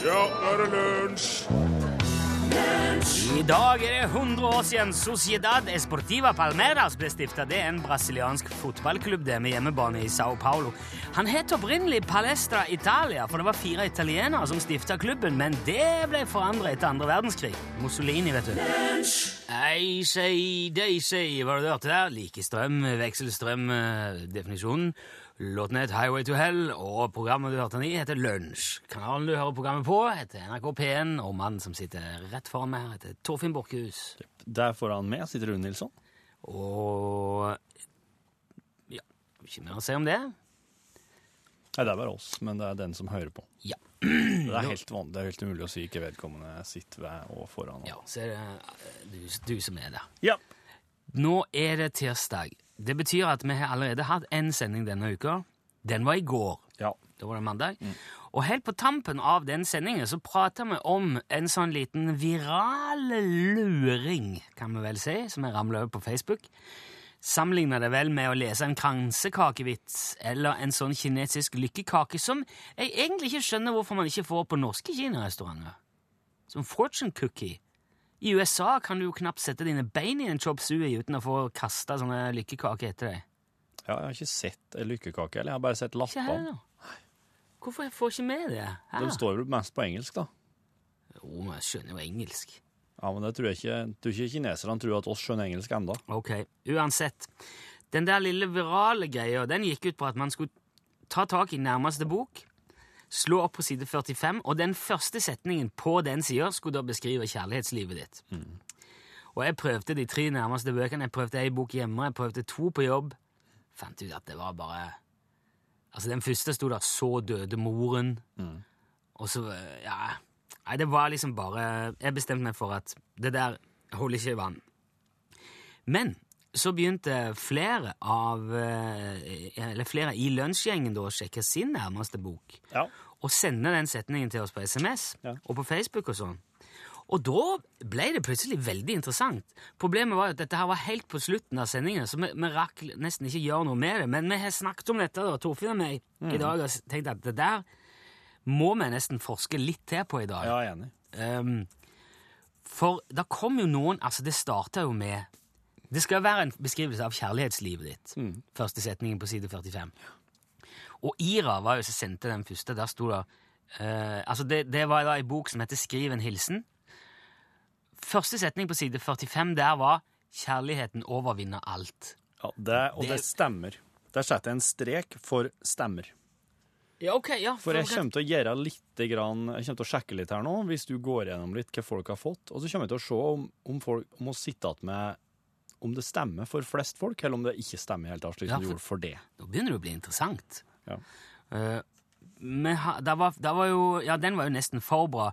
Ja, nå er det lunsj! I dag er det 100 år siden Sociedad Esportiva Palmeiras ble stifta. Det er en brasiliansk fotballklubb det med hjemmebane i Sao Paulo. Han het opprinnelig Palestra Italia, for det var fire italienere som stifta klubben, men det ble forandra etter andre verdenskrig. Mussolini, vet du. Ei, sei, dei, sei, hva det du hørte der? Likestrøm, vekselstrøm, eh, definisjonen. Låten het Highway to Hell, og programmet du hørte den i, heter Lunsj. Kanalen du hører programmet på, heter NRK P1, og mannen som sitter rett foran meg, heter Torfinn Borchhus. Der foran meg sitter Rune Nilsson. Og Ja, ikke mer å si om det. Nei, det er bare oss, men det er den som hører på. Ja. Det er helt vanlig, det er helt umulig å si ikke vedkommende sitter ved og foran. Ja, så er det eh, du, du som er der. Ja. Nå er det tirsdag. Det betyr at vi har allerede hatt én sending denne uka. Den var i går. ja. Da var det mandag. Og helt på tampen av den sendingen så prata vi om en sånn liten viral luring, kan vi vel si, som jeg ramla over på Facebook. Sammenligna det vel med å lese en kransekakevits eller en sånn kinesisk lykkekake som jeg egentlig ikke skjønner hvorfor man ikke får på norske kinarestauranter. Som fortune cookie. I USA kan du jo knapt sette dine bein i en chop suey uten å få kasta sånne lykkekaker etter deg. ja, jeg har ikke sett en lykkekake, eller jeg har bare sett Ikke lappene. da? Hvorfor jeg får ikke med det? Her? De står jo mest på engelsk, da. Jo, men jeg skjønner jo engelsk. Ja, men det tror jeg ikke, tror ikke kineserne tror at oss skjønner engelsk enda. Ok, uansett. Den der lille virale greia, den gikk ut på at man skulle ta tak i nærmeste bok, slå opp på side 45, og den første setningen på den sida skulle da beskrive kjærlighetslivet ditt. Og jeg prøvde de tre nærmeste bøkene. Jeg prøvde ei bok hjemme, jeg prøvde to på jobb. Fant ut at det var bare Altså, den første sto der 'Så døde moren', og så Ja. Nei, det var liksom bare Jeg bestemte meg for at det der holder ikke i vann. Men så begynte flere av eh, Eller flere i lunsjgjengen å sjekke sin nærmeste bok. Ja. Og sende den setningen til oss på SMS Ja. og på Facebook og sånn. Og da ble det plutselig veldig interessant. Problemet var jo at dette her var helt på slutten av sendingen, så vi, vi rakk nesten ikke gjøre noe med det. Men vi har snakket om dette, da, Torfinn og meg, i dag, og tenkt at det der må vi nesten forske litt til på i dag. Ja, jeg er enig. Um, for da kom jo noen Altså, det starta jo med Det skal være en beskrivelse av kjærlighetslivet ditt. Første setningen på side 45. Og Ira var jo som sendte den første. Der sto det uh, Altså, det, det var da ei bok som heter Skriv en hilsen. Første setning på side 45 der var 'Kjærligheten overvinner alt'. Ja, det, og det, Det- stemmer. Der setter jeg en strek for stemmer. Ja, ok, ja. For jeg kommer til å gjøre litt grann, Jeg kommer til å sjekke litt her nå, hvis du går gjennom litt hva folk har fått. Og så kommer jeg til å se om, om folk må sitte igjen med om det stemmer for flest folk, eller om det ikke stemmer helt av slik Ja, det gjorde for det. Nå begynner det å bli interessant. Ja. Uh, men ha- da var, da var jo, ja, den var jo nesten for bra.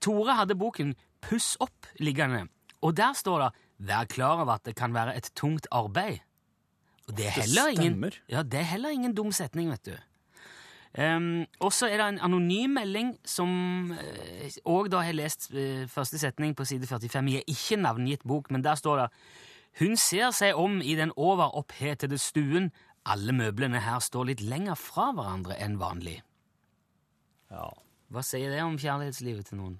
Tore hadde boken Puss opp liggende, og der står det Vær klar over at det kan være et tungt arbeid. Og det er Det heller ingen, stemmer. ja, det er heller ingen dum setning, vet du. Um, og så er det en anonym melding som òg da har lest uh, første setning på side 45 i en ikke navngitt bok, men der står det Hun ser seg om i den overopphetede stuen. Alle møblene her står litt lenger fra hverandre enn vanlig. Ja. Hva sier det om kjærlighetslivet til noen?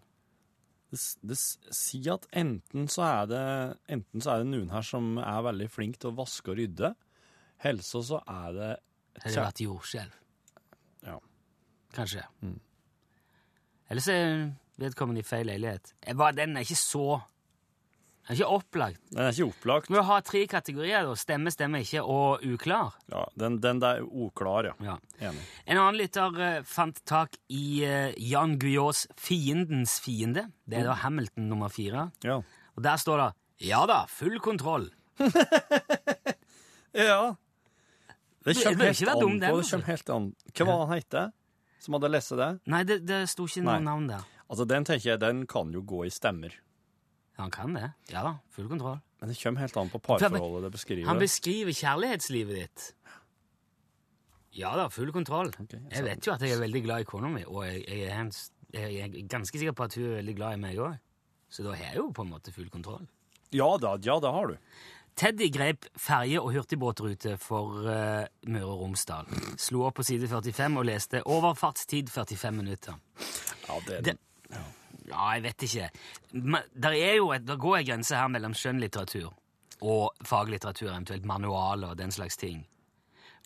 Det, det sier at enten så, er det, enten så er det noen her som er veldig flink til å vaske og rydde, eller så så er det Har det vært jordskjelv? Ja. Kanskje. Eller så er vedkommende i feil leilighet. Den er ikke så Den er ikke opplagt. Den er ikke opplagt. Vi må ha tre kategorier. da. Stemme, stemme ikke og uklar. Ja, den, den der er uklar, ja. Ja. Enig. En annen lytter eh, fant tak i eh, Jan Guillauds 'Fiendens fiende'. Det er da Hamilton nummer fire. Ja. Og der står det 'Ja da, full kontroll'. ja. Det kommer helt an på. Det altså. kommer helt an. Hva var han heter som hadde lest det? Nei, det, det sto ikke noe navn der. Altså, Den tenker jeg, den kan jo gå i stemmer. Han kan det. Ja da, full kontroll. Men det kommer helt an på parforholdet det beskriver. Han beskriver kjærlighetslivet ditt. Ja da, full kontroll. Okay, jeg jeg vet jo at jeg er veldig glad i kona mi, og jeg, jeg, er en, jeg er ganske sikker på at hun er veldig glad i meg òg. Så da har jeg jo på en måte full kontroll. Ja da, ja, det har du. Teddy grep ferje- og hurtigbåtrute for uh, Møre og Romsdal. Slo opp på side 45 og leste 'Overfartstid 45 minutter'. Ja, det, Det, ja, jeg vet ikke. Men Der, er jo et, der går en grense her mellom skjønnlitteratur og faglitteratur, eventuelt manualer og den slags ting.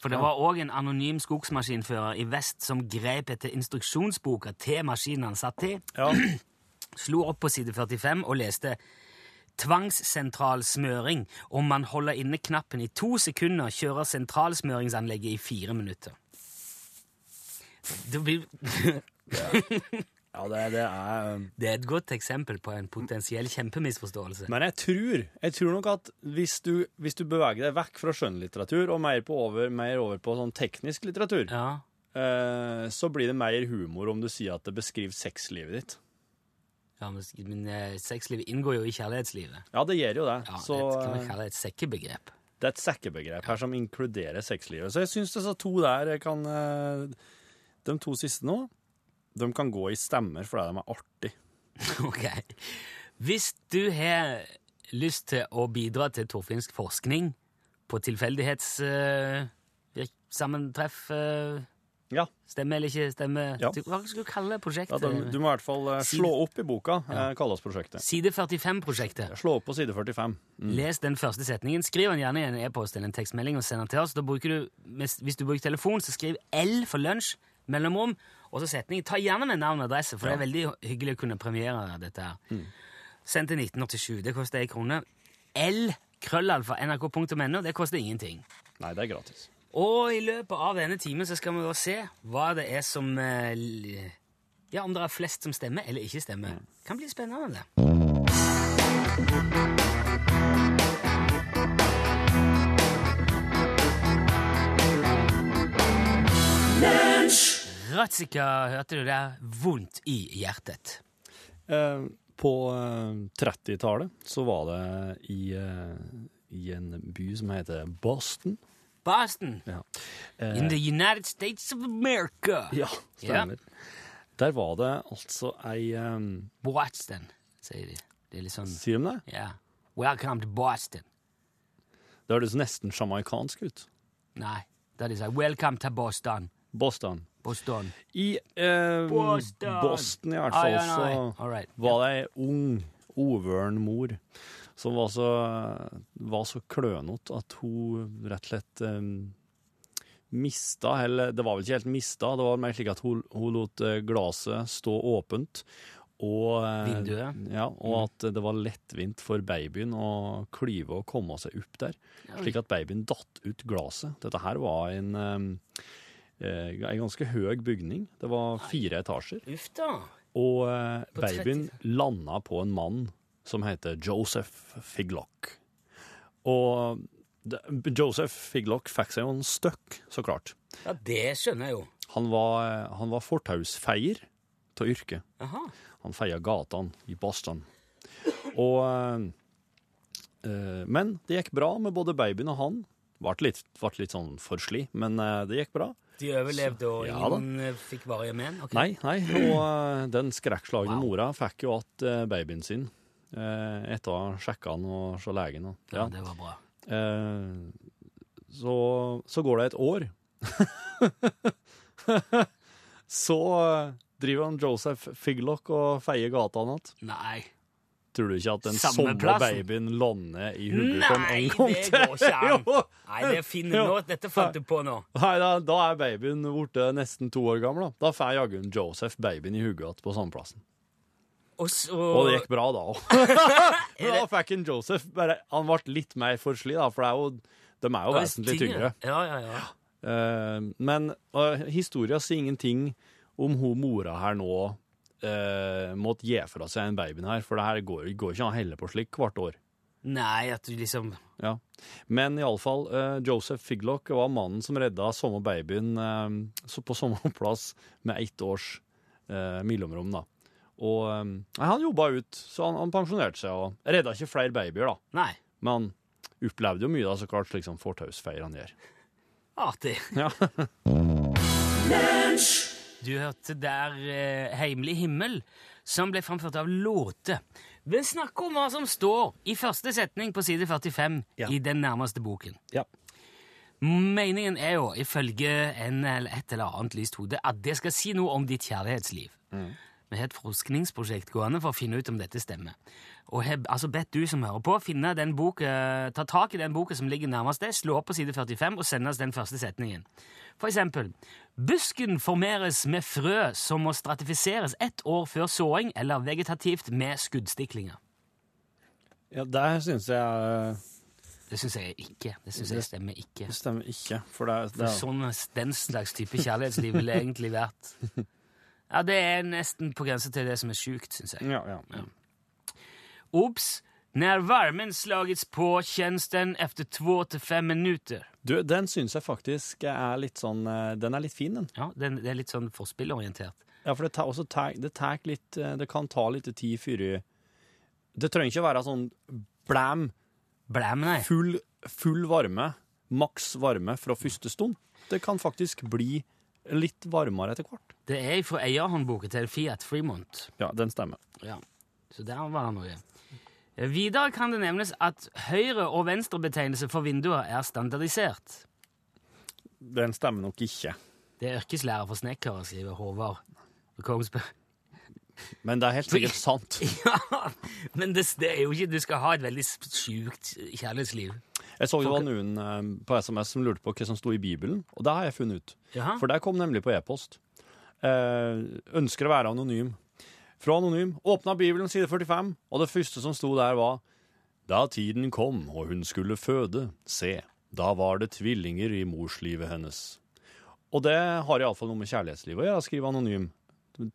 For det var òg en anonym skogsmaskinfører i vest som grep etter instruksjonsboka til maskinen han satt i, ja. slo opp på side 45 og leste Tvangssentral smøring. Om man holder inne knappen i to sekunder, kjører sentralsmøringsanlegget i fire minutter. Det, blir, ja det, det er det er et godt eksempel på en potensiell kjempemisforståelse. Men jeg tror, jeg tror nok at hvis du, hvis du beveger deg vekk fra skjønnlitteratur og mer, på over, mer over på sånn teknisk litteratur, Ja, eh, så blir det mer humor om du sier at det beskriver sexlivet ditt. ja men, men eh, sexlivet inngår jo i kjærlighetslivet. Ja, det gjør jo det. Ja, så det kan vi kalle et sekkebegrep. det er et sekkebegrep her som inkluderer sexlivet. Så jeg syns disse to der kan eh, De to siste nå, de kan gå i stemmer fordi de er artige. Ok. Hvis du har lyst til å bidra til torfinsk forskning på tilfeldighetssammentreff Ja. Stemme eller ikke stemme? Ja. Hva skal du kalle ja prosjektet? de, du må i hvert fall eh, slå opp i boka, eh, kalles prosjektet. Side 45-prosjektet. Slå opp på side 45. Mm. Les den første setningen. Skriv den gjerne i en e-post eller en tekstmelding og send den til oss. Da du, hvis du bruker telefon, så skriv L for lunsj, mellomrom, og så setning. Ta gjerne med navn og adresse, for det er veldig hyggelig å kunne premiere dette her. Mm. Send til 1987. Det koster ei krone. L krøllalfa nrk.no. Det koster ingenting. Nei, det er gratis. Og i løpet av denne timen så skal vi da se hva det er som eh, Ja, om det er flest som stemmer eller ikke stemmer. Kan bli spennende, det. Ratzika, hørte du det? Vondt i hjertet. Eh, på eh, 30-tallet så var det i, eh, i en by som heter Boston. Boston. Ja, eh, In the United States of America. ja stemmer. Der var det altså ei eh, Boston, sier de. Det er litt sånn Sier de det? Ja. Welcome to Boston. Det høres nesten sjamaikansk ut. Nei, er de sier. Welcome to Boston. Boston. Boston. I eh, Boston. Boston i hvert Ah, fall ja, så right. var det ei ung, ovøren mor som var så, var så klønete at hun rett og slett eh, mista Eller det var vel ikke helt mista, det var mer slik at hun, hun lot eh, glasset stå åpent. Og, eh, Vinduet. Ja, og at det var lettvint for babyen å klyve og komme seg opp der. Slik at babyen datt ut glasset. Dette her var en, eh, eh, en ganske høy bygning. Det var fire etasjer. Uff da. Og eh, babyen landa på en mann som heter Joseph Figlock. Og Joseph Figlock fikk seg jo en støkk, så klart. Ja, det skjønner jeg jo. Han var, eh, han var fortausfeier av yrke. Aha. Han feia gatene i Boston. Og eh, eh, Men det gikk bra med både babyen og han. Ble litt, litt sånn forslig, men eh, det gikk bra. De overlevde, og Ja ingen eh, fikk varige men? Okay. Nei, nei, og eh, den skrekkslagne Wow. mora fikk jo att eh, babyen sin etter å ha sjekka han og se legen. Og, Ja, ja. det var bra. Så, så går det et år. så driver han Joseph Figlock og feier gata igjen. Tror du ikke at den Samme samme babyen lander i hodet på en Nei, til? Nei, det går ikke an. Nei, det finner du nå. Dette fant du på nå. Nei, da, da er babyen borte nesten to år gammel. Da, da får jaggu Joseph babyen i hodet igjen på samme plassen. Og så Og det gikk bra da òg. da fikk en Joseph bare Han ble litt mer forslig, da, for det er jo, de er jo vesentlig tyngre. Ja, ja, ja. Uh, men uh, historia sier ingenting om hun mora her nå uh, måtte gi fra seg den babyen her, for det her går, går ikke an å helle på slik hvert år. Nei, at du liksom Ja. Men iallfall, uh, Joseph Figlock var mannen som redda samme babyen uh, på samme plass med ett års uh, mellomrom. da. Og eh, han jobba ut, så han, han pensjonerte seg og redda ikke flere babyer, da. Nei. Men han opplevde jo mye, da, så klart, slik som fortausfeierne gjør. Artig. Ja. Du hørte der eh, 'Heimlig himmel', som ble framført av Låte. Vi snakker om hva som står i første setning på side 45 Ja. i den nærmeste boken. ja. Meningen er jo, ifølge en eller et eller annet lyst hode, at det skal si noe om ditt kjærlighetsliv. Vi har et forskningsprosjekt gående for å finne ut om dette stemmer. Og har altså bedt du som hører på, finne den boka, ta tak i den boka som ligger nærmest deg, slå opp på side 45 og sende oss den første setningen. For eksempel Busken formeres med frø som må stratifiseres ett år før såing, eller vegetativt med skuddstiklinger. Ja, der syns jeg eh, Det syns jeg ikke. Det syns jeg stemmer ikke. Det stemmer ikke, for det, det For sånn, den slags type kjærlighetsliv ville egentlig vært Ja, det er nesten på grensa til det som er sjukt, syns jeg. Ja, ja. Ops! Når varmen slagits på kjennes den efter två til fem minutter. Du, den syns jeg faktisk er litt sånn eh, Den er litt fin, den. Ja, den, Det er litt sånn forspillorientert. Ja, for det, tar, også tar, det, tar litt, eh, det kan ta litt tid før Det trenger ikke å være sånn blæm, Blæm, nei. full, full varme, maks varme fra første stund. Det kan faktisk bli litt varmere etter hvert. Det er fra eierhåndboka til Fiat Fremont. Ja, den stemmer. Ja, Så der var det noe. Videre kan det nevnes at høyre- og venstrebetegnelse for vinduer er standardisert. Den stemmer nok ikke. Det er yrkeslærer for snekkere, skriver Håvard Kongsberg. Men det er helt sikkert sant. Ja, men det, det er jo ikke Du skal ha et veldig sjukt kjærlighetsliv. Jeg så det var noen på SMS som lurte på hva som sto i Bibelen, og det har jeg funnet ut. Jaha. For der kom nemlig på e-post. Eh, ønsker å være anonym. Fra anonym. Åpna Bibelen, side 45, og det første som sto der, var Da tiden kom og hun skulle føde, se, da var det tvillinger i morslivet hennes. Og det har iallfall noe med kjærlighetslivet å gjøre, skriver anonym.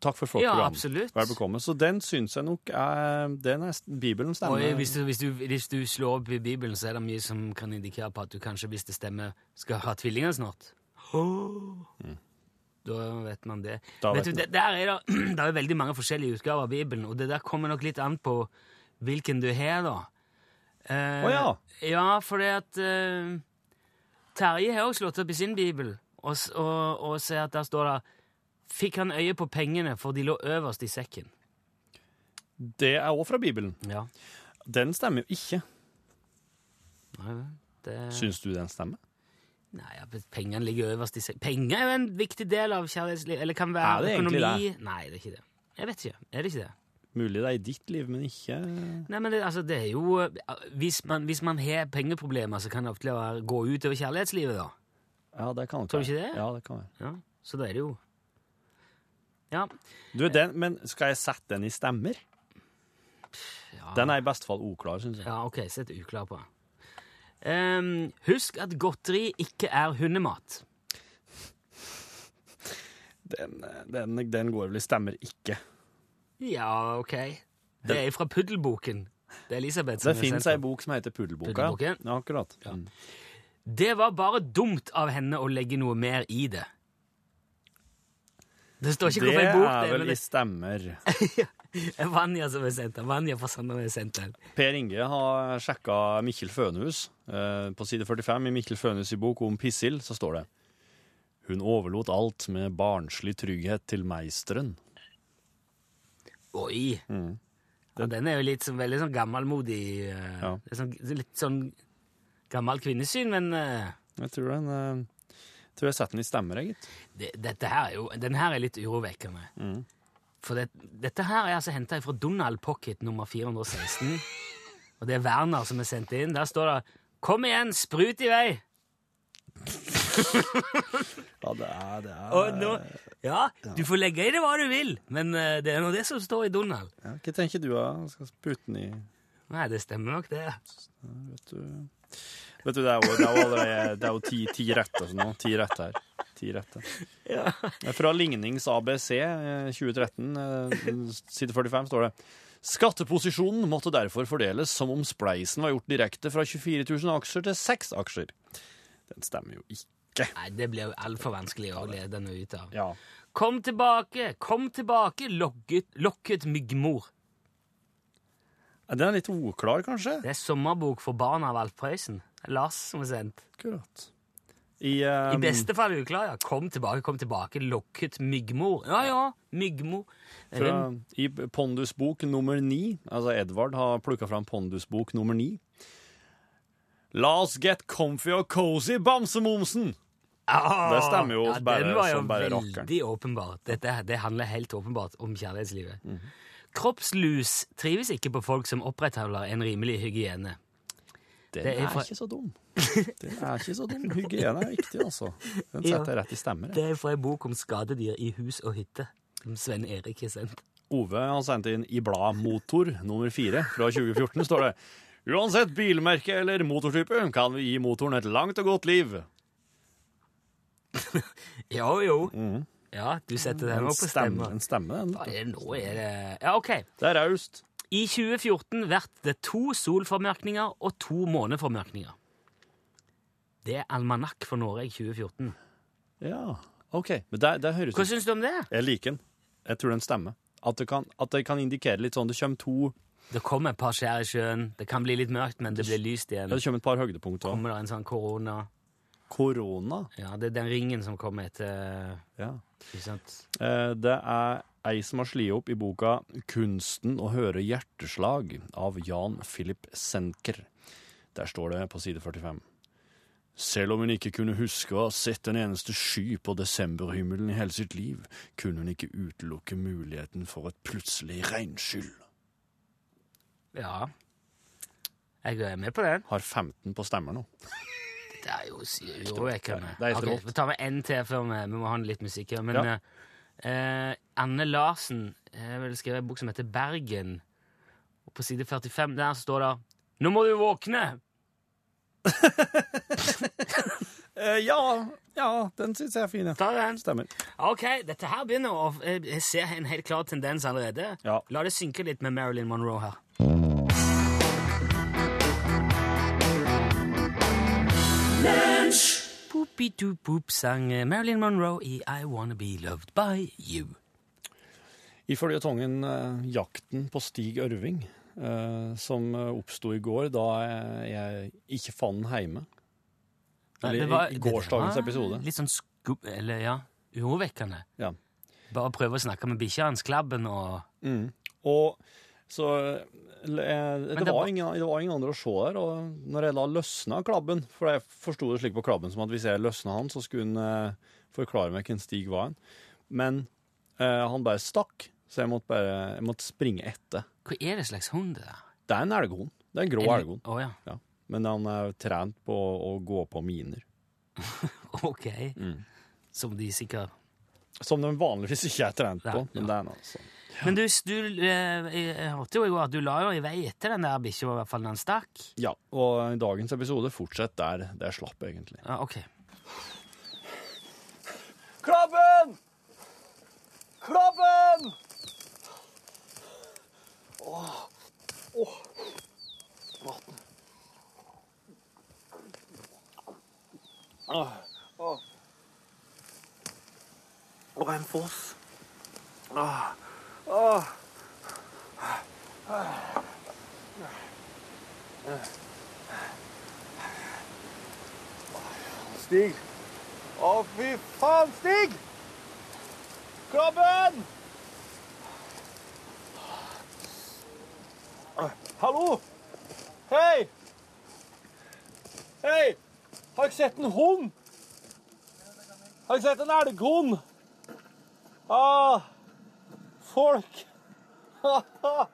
Takk for flott Ja, program. absolutt. Vær bekomme. Så den syns jeg nok er den er, Bibelen Og stemmer. hvis du, hvis, du, hvis du slår opp i Bibelen, så er det mye som kan indikere på at du kanskje, hvis det stemmer, skal ha tvillinger snart. Da vet man det. Vet vet du, det, der er det, det er veldig mange forskjellige utgaver av Bibelen, og det der kommer nok litt an på hvilken du har, da. Eh, oh, ja. Ja, for det at eh, Terje har jo slått opp i sin bibel og, og, og ser at der står det Fikk han øye på pengene, for de lå øverst i sekken. Det er òg fra Bibelen. Ja. Den stemmer jo ikke. Nei, Det... Syns du den stemmer? Nei, ja, pengene ligger øverst i sekken. Penger er jo en viktig del av kjærlighetslivet. Eller kan være Er det egentlig Det? Nei, det er ikke det. Jeg vet ikke. Er det ikke det? Mulig det er i ditt liv, men ikke Nei, men det, altså, det er jo Hvis man, hvis man har pengeproblemer, så kan det ofte gå ut over kjærlighetslivet, da. Ja, det kan det Tror du ikke det? Ja, det kan være. Ja, Så da er det jo Ja. Du, den, men skal jeg sette den i stemmer? ja. Den er i beste fall uklar, syns jeg. Ja, ok, sett uklar på. Um, husk at godteri ikke er hundemat. Den, den, den går vel i stemmer ikke. Ja, ok. Det er fra Puddelboken. Det er Elisabeth som Det fins ei bok som heter Puddelboka. Puddelboken? Ja, akkurat. Ja. Mm. Det var bare dumt av henne å legge noe mer i det. Det står ikke hvorfor jeg bor er det er, vel i stemmer. er Vanja som har sendt den. Vanja fra Sandane har sendt den. Per Inge har sjekka Mikkel Fønhus. Eh, på side 45 i Mikkel Fønhus' i bok om Pissil så står det Hun overlot alt med barnslig trygghet til meisteren. Oi! Mm. Ja, den er jo litt sånn, veldig sånn gammelmodig. eh, Ja. er sånn, litt sånn gammel kvinnesyn, men uh, Jeg tror den eh, tror jeg satt den i stemmer, gitt. det, dette her er jo, den her er litt urovekkende. Mm. For det, dette her er altså henta fra Donald Pocket nummer 416. og det er Werner som er sendt inn. Der står det 'Kom igjen, sprut i vei'. Ja, det er, det er nå, ja, du får legge i det hva du vil, men eh, det er nå det som står i Donald. ja, Hva tenker du, da? Skal sprute den i Nei, det stemmer nok, det. Vet du, vet du det er jo, det er jo, allerede, det er jo ti, ti retter sånn nå. Ti retter. Ti retter. Ja. Fra Lignings ABC eh, 2013, eh, side 45, står det Skatteposisjonen måtte derfor fordeles som om spleisen var gjort direkte fra 24 000 aksjer til 6 aksjer. Den stemmer jo ikke. Nei, det blir jo altfor vanskelig å lede den ut av. Ja. Kom tilbake, kom tilbake, lokket, lokket myggmor. Den er litt uklar, kanskje? Det er sommerbok for barn av Alf Prøysen. Lars som er sendt. Akkurat. I, um... I beste fall uklar, ja. Kom tilbake, kom tilbake, lokket myggmor. Ja, ja, myggmor. Fra, I Pondusbok nummer ni, altså Edvard har plukka fram Pondusbok nummer ni. La oss get comfy og cozy, bamsemomsen! Ah, Det stemmer jo bare den var jo som bare veldig åpenbart. Dette, det handler helt åpenbart om kjærlighetslivet. Mm. Kroppslus trives ikke på folk som opprettholder en rimelig hygiene. Den Det er er, ikke så dum. Den er ikke så dum. Hygiene er viktig, altså. Den setter jeg rett i stemmer. Det er fra en bok om skadedyr i hus og hytte, som Sven Erik har sendt. Ove har sendt inn i bladet Motor nummer fire fra 2014, står det Uansett bilmerke eller motortype kan vi gi motoren et langt og godt liv. Jo, jo. Ja, du setter den opp på stemme, stemmer. en stemme den. Nå? Er det Ja, OK. Det er raust. I 2014 blir det to solformørkninger og to måneformørkninger. Det er almanakk for Norge i 2014. Ja, OK. Men det, det høres Hva syns du om det? Jeg liker den. Jeg tror den stemmer. At det, kan, at det kan indikere litt sånn Det kommer to Det kommer et par skjær i sjøen. Det kan bli litt mørkt, men det blir lyst igjen. ja. Det kommer et par høydepunkter. Kommer det en sånn korona Korona. Ja, det er den ringen som kommer etter Ja. Ikke sant? Eh, Det er ei som har slitt opp i boka 'Kunsten å høre hjerteslag' av Jan Philip Senker. Der står det på side 45. Selv om hun ikke kunne huske å ha sett en eneste sky på desemberhimmelen i hele sitt liv, kunne hun ikke utelukke muligheten for et plutselig regnskyll. Ja. Jeg er med på den. Har 15 på stemmer nå. Det er jo sy- urovekkende. Det helt Ok. Vi tar med én til før vi, vi må ha litt musikk her. Men Ja. Eh, Anne Larsen har vel skrevet en bok som heter Bergen. Og på side 45 der står det 'Nå må du våkne'. Eh, ja, ja, den syns jeg er fin. Ta den. Stemmer. Ok, dette her begynner å Jeg jeg ser en helt klar tendens allerede. Ja. La det synke litt med Marilyn Monroe her. Boop-i-doop-boop sang eh, Marilyn Monroe i I Wanna Be Loved By You. I føljetongen eh, 'Jakten på Stig Ørving', eh, som oppsto i går da jeg, ikke fant den hjemme. Eller det var- i gårsdagens episode. Litt sånn skubb... Eller ja, urovekkende. Ja. Bare prøve å snakke med bikkja hans, Klabben, og Og så det, det var ingen, det var ingen andre å se der. Og når jeg da løsna klabben For jeg forsto det slik på klabben som at hvis jeg løsna han, så skulle han eh, forklare meg hvem Stig var. han. Men eh, han bare stakk, så jeg måtte bare jeg måtte springe etter. Hva er det slags hund det er? Det er en elghund. Det er en grå elghund. Oh, ja. Ja. Men han er trent på å gå på miner. Ok. Mm. Som de sikkert Som de vanligvis ikke er trent på. Men det er han altså. Men du, du eh, jeg hørte jo i går at du la jo i vei etter den der bikkja, i hvert fall da den stakk. Ja, og i dagens episode fortsetter der det slapp, egentlig. Ja, ok. Klabben! Klabben! Og en foss. Stig. Å, fy faen, Stig! Krabben! Hallo? Hei! Hei! Har dere sett en hund? Har dere sett en elghund? Ah, folk.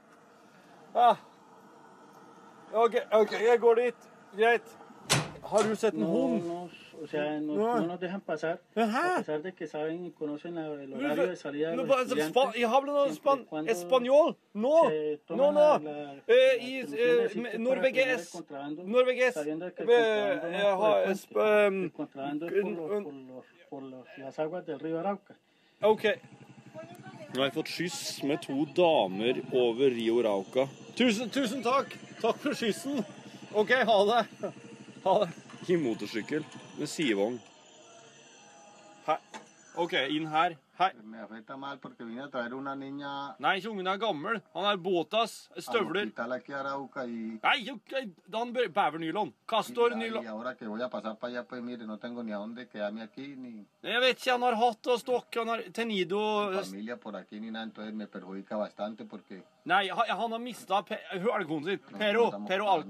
OK, ok, jeg går dit. Greit. Har du sett en No hund? nos, o sea, no, No. no nos dejan pasar, Ajá. a pesar de que saben y conocen la- el horario de salida de No, los pa- estudiantes. spa- hablo no span español. No, no, no. la- Eh, y, eh, contrabando, Norveges. sabiendo que el contrabando no es por el sp- puente, el contrabando es por, los, por, los, por los- las aguas del río Arauca. OK. Nå har jeg fått skyss med to damer over Rio Rauca. Tusen, tusen takk. Takk for skyssen. OK, ha det. Ha det. I motorsykkel med sidevogn. Her. OK, inn her. Hei. Me afecta mal porque vine a traer una niña Nei, ikke ungen er gammel. Han er båtas. Støvler. Nei, han bæver Bæ- Bævernylon. Castor nylon. Jeg vet ikke, han har hatt og stokk, han har tenido Nei, han har mista elghunden sin. Pero, pero Alk.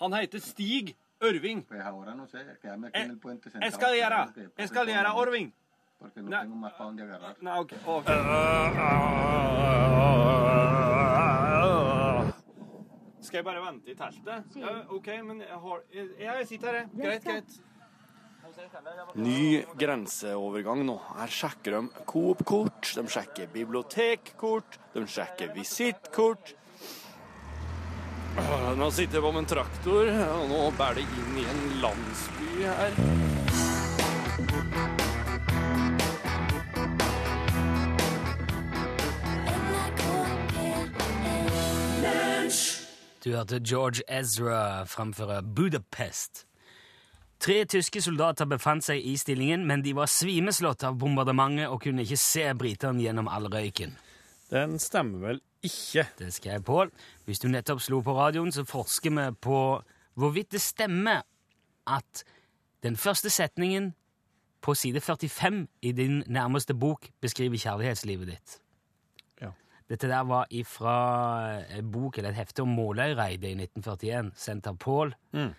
Han heter Stig Ørving. Pues ahora no sé, quedarme aquí Eh, en el puente sentado. Escalera. Escalera, el. Porque no tengo más para dónde agarrar. No, ok. ok. Skal jeg bare vente i teltet? Ja, OK, men jeg har jeg sitter her, jeg. Greit, greit. Ny grenseovergang nå. Her sjekker de Coop-kort, de sjekker bibliotekkort, de sjekker visittkort. Nå sitter jeg på med en traktor, og nå bærer det inn i en landsby her. Du hørte George Ezra framføre Budapest. Tre tyske soldater befant seg i stillingen, men de var svimeslått av bombardementet og kunne ikke se britene gjennom all røyken. Den stemmer vel ikke. Det skrev Pål. Hvis du nettopp slo på radioen, så forsker vi på hvorvidt det stemmer at den første setningen på side 45 i din nærmeste bok beskriver kjærlighetslivet ditt. Ja. Dette der var ifra en bok eller et hefte om Måløyreidet i 1941, sendt av Pål. Mm.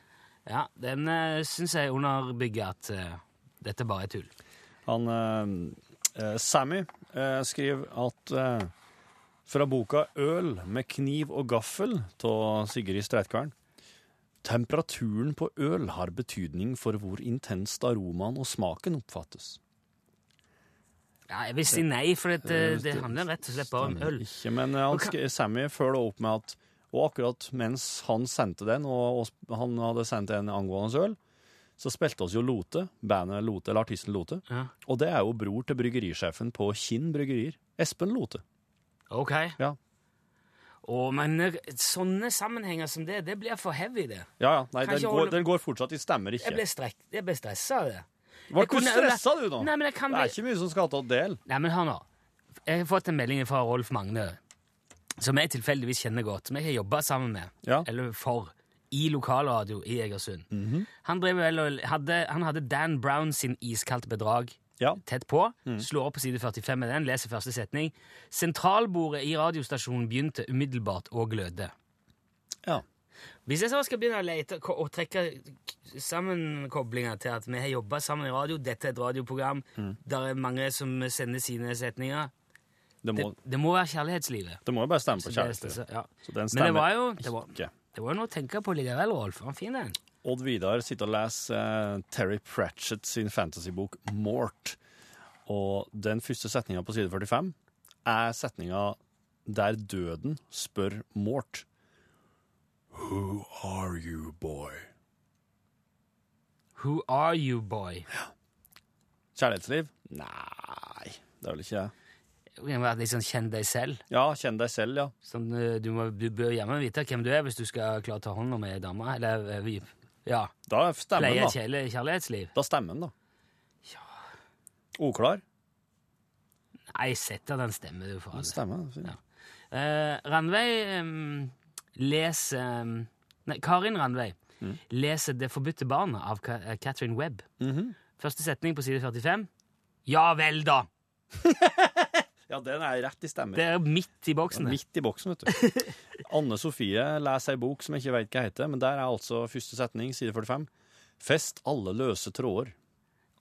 Ja, den uh, syns jeg underbygger at uh, dette bare er tull. Han eh, eh, Sammy uh, skriver at eh, fra boka 'Øl med kniv og gaffel' av Sigrid Streitkvern Temperaturen på øl har betydning for hvor intenst aromaen og smaken oppfattes. Ja, jeg vil si nei, for det, det, det handler rett og slett bare om øl. Ikke, men eh, han Sammy følger opp med at og akkurat mens han sendte den, og, og han hadde sendt en angående øl, så spilte oss jo Lote, bandet Lote, eller artisten Lote. Ja. Og det er jo bror til bryggerisjefen på Kinn bryggerier, Espen Lote. Ok. Ja. Å, men sånne sammenhenger som det, det blir for heavy, det. Ja, ja. Nei, den går, holde- den går fortsatt. De stemmer Jeg ikke. ble, strekk, jeg ble stressa av det. Hvor jeg kunne- stressa, du, nå? Nei, men jeg kan Det er ikke mye som skal ta del. Nei, men hør nå. Jeg har fått en melding fra Rolf Magne, som jeg tilfeldigvis kjenner godt, som jeg har jobba sammen med, Ja. eller for, i lokalradio i Egersund. han, vel hadde, han hadde Dan Brown sin Iskaldt bedrag Ja. tett på. Slår opp på side 45 med den, leser første setning. Sentralbordet i radiostasjonen begynte umiddelbart å gløde. ja. Hvis jeg så skal begynne å lete og trekke sammen sammenkoblinger til at vi har jobba sammen i radio, dette er et radioprogram, der er mange som sender sine setninger Det Det, må, det må være kjærlighetslivet. det må jo bare stemme på det er- ja. Så den Men det var jo det var, ikke. det var noe å tenke på likevel, Rolf. Han finner fin, den. Odd Vidar sitter og leser eh, Terry Pratchett sin fantasybok Mort. Og den første setninga på side 45 er setninga der døden spør Mort Who are you, boy? Who are you, boy? Kjærlighetsliv? Nei, det er vel ikke det. Sånn kjenn deg selv. Ja, kjenn deg selv, ja. Sånn, eh, du, må, du bør gjerne vite hvem du er hvis du skal klare å ta hånd om ei dame. Eller eh, vi- ja, Da stemmer pleie den, da. kjærlig- kjærlighetsliv. Da stemmer den, da. Oklar? Nei, sett at den stemmer du for Den alle. stemmer. fint. Ja. Eh, Randveig leser um, Nei, Karin Randveig Mm. leser 'Det forbudte barnet' av Ka eh, Catherine Webb. Mhm. Første setning på side 45. Ja vel, da! Ja, den er rett i stemmer. Det er midt i boksen. Ja, Midt i boksen, vet du. Anne Sofie leser ei bok som jeg ikke vet hva heter, men der er altså første setning, side 45. Fest alle løse tråder.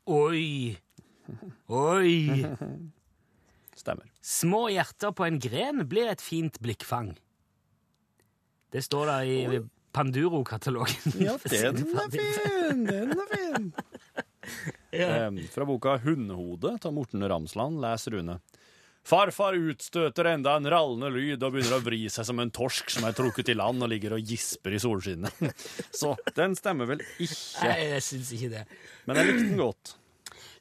Oi! Oi! Stemmer. Små hjerter på en gren blir et fint blikkfang. Det står da i Panduro-katalogen. Ja, den er fin! Den er fin! Ja. Eh, fra boka 'Hundehode' av Morten Ramsland leser Rune. Farfar utstøter enda en rallende lyd og begynner å vri seg som en torsk som er trukket i land og ligger og gisper i solskinnet. Så den stemmer vel ikke, Nei, jeg syns ikke det. men jeg likte den godt.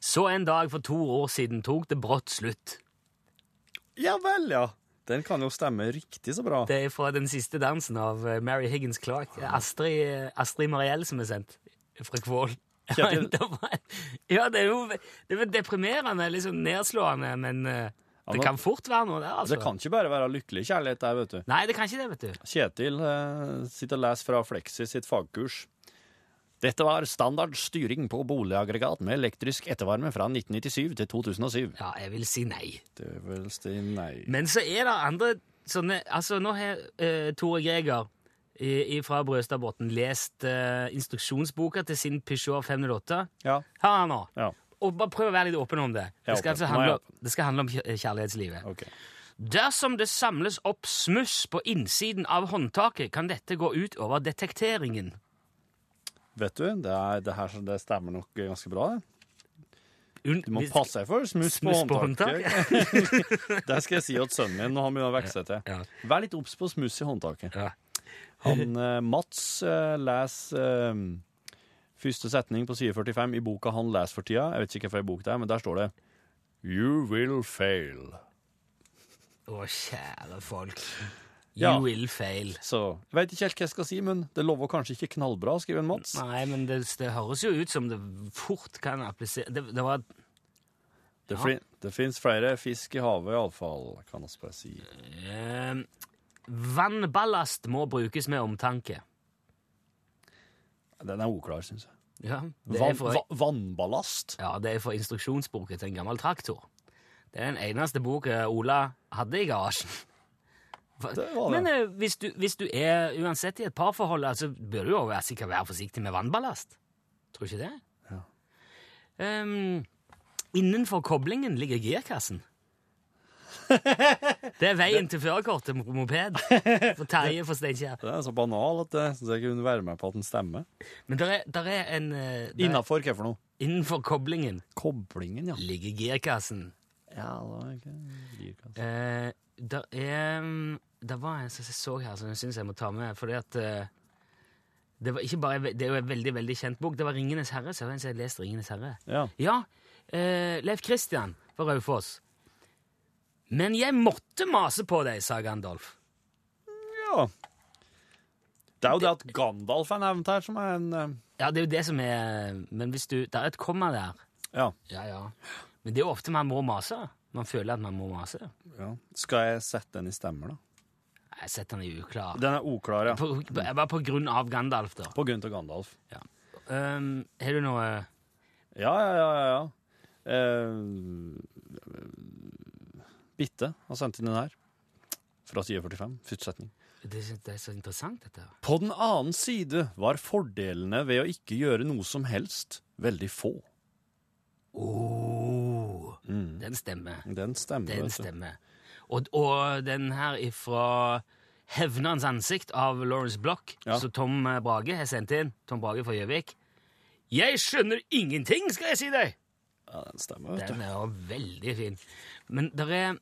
Så en dag for to år siden tok det brått slutt. Ja vel, ja. Den kan jo stemme riktig så bra. Det er fra den siste dansen av eh, Mary Higgins Clark. Astrid, eh, Astrid Mariell som er sendt fra Kvål. Ja, det er jo det er deprimerende, litt sånn nedslående, men eh, det kan fort være noe der, altså. Det kan ikke bare være lykkelig kjærlighet der, vet du. Nei, det kan ikke det, vet du. Kjetil eh, sitter og leser fra Flexi sitt fagkurs. Dette var standard styring på boligaggregat med elektrisk ettervarme fra 1997 til 2007. Ja, jeg vil si nei. Du vil si nei. Men så er det andre sånne Altså, nå har eh, Tore Greger i- fra Brøstadbotn lest eh, instruksjonsboka til sin Peugeot 508? Ja. Her er han nå. ja. Og bare prøv å være litt åpen om det. Det skal, altså handle, det skal handle om kjærlighetslivet. Okay. Dersom det samles opp smuss på innsiden av håndtaket, kan dette gå ut over detekteringen. Vet du, det, er, det her det stemmer nok ganske bra. det. Du må passe deg for smuss på håndtaket. det skal jeg si til sønnen min når han begynner å vokse til. Vær litt obs på smuss i håndtaket. Ja. Han, eh, Mats eh, leser eh, første setning på side 45 i boka han leser for tida. Jeg vet ikke hvilken bok det er, men der står det You will fail. Å, kjære folk. You Ja. will fail. Så jeg vet ikke helt hva jeg skal si, men det lover kanskje ikke knallbra, skriver Mats. Nei, men det, det høres jo ut som det fort kan applisere Det, det var Det, Ja. det fins flere fisk i havet, iallfall, kan vi bare si. eh, Vannballast må brukes med omtanke. Den er uklar, syns jeg. Ja, det er for, va, vannballast? ja, det er for instruksjonsboka til en gammel traktor. Det er den eneste boka Ola hadde i garasjen. Men uh, hvis, du, hvis du er uansett i et parforhold, altså, bør du jo være, sikkert være forsiktig med vannballast. Tror du ikke det? Ja. Um, innenfor koblingen ligger girkassen. Det er veien til førerkortet på moped. For Terje for Steinkjer. Det er så banal at jeg syns jeg kunne være med på at den stemmer. Men der er, der er en eh, der er, Innafor hva for noe? Innenfor koblingen Koblingen, ja. ligger girkassen. Ja, det var ikke girkassen. Eh, der er mm, Det var en som jeg så her som jeg syns jeg må ta med, fordi at eh, det, var ikke bare, det er jo en veldig veldig kjent bok. Det var 'Ringenes herre'. Så jeg har lest 'Ringenes herre'. Ja. Ja, eh, Leif Kristian fra Raufoss. Men jeg måtte mase på deg, sa Gandalf. ja. Det er jo det at Gandalf er nevnt her, som er en eh, Ja, det er jo det som er Men hvis du Det er et komma der. Ja. Ja, ja. Men det er jo ofte man må mase. Man føler at man må mase. ja. Skal jeg sette den i stemmer, da? Jeg setter den i uklar. Den er uklar, ja. På, på, bare på grunn av Gandalf, da. På grunn av Gandalf. Um, har du noe Ja, ja, ja, ja. ja. Eh, Bitte har sendt inn den her. Fra side 45. Første setning. det, så- det er så interessant, dette. På den annen side var fordelene ved å ikke gjøre noe som helst veldig få. Oh, Mm. den stemmer. Den stemmer. Den stemmer. Og, og den her ifra Hevnans ansikt av Lawrence Block, Ja. som Tom Brage har sendt inn. Tom Brage fra Gjøvik. Jeg skjønner ingenting, skal jeg si deg! Ja, den stemmer, Den er jo veldig fin. Men der er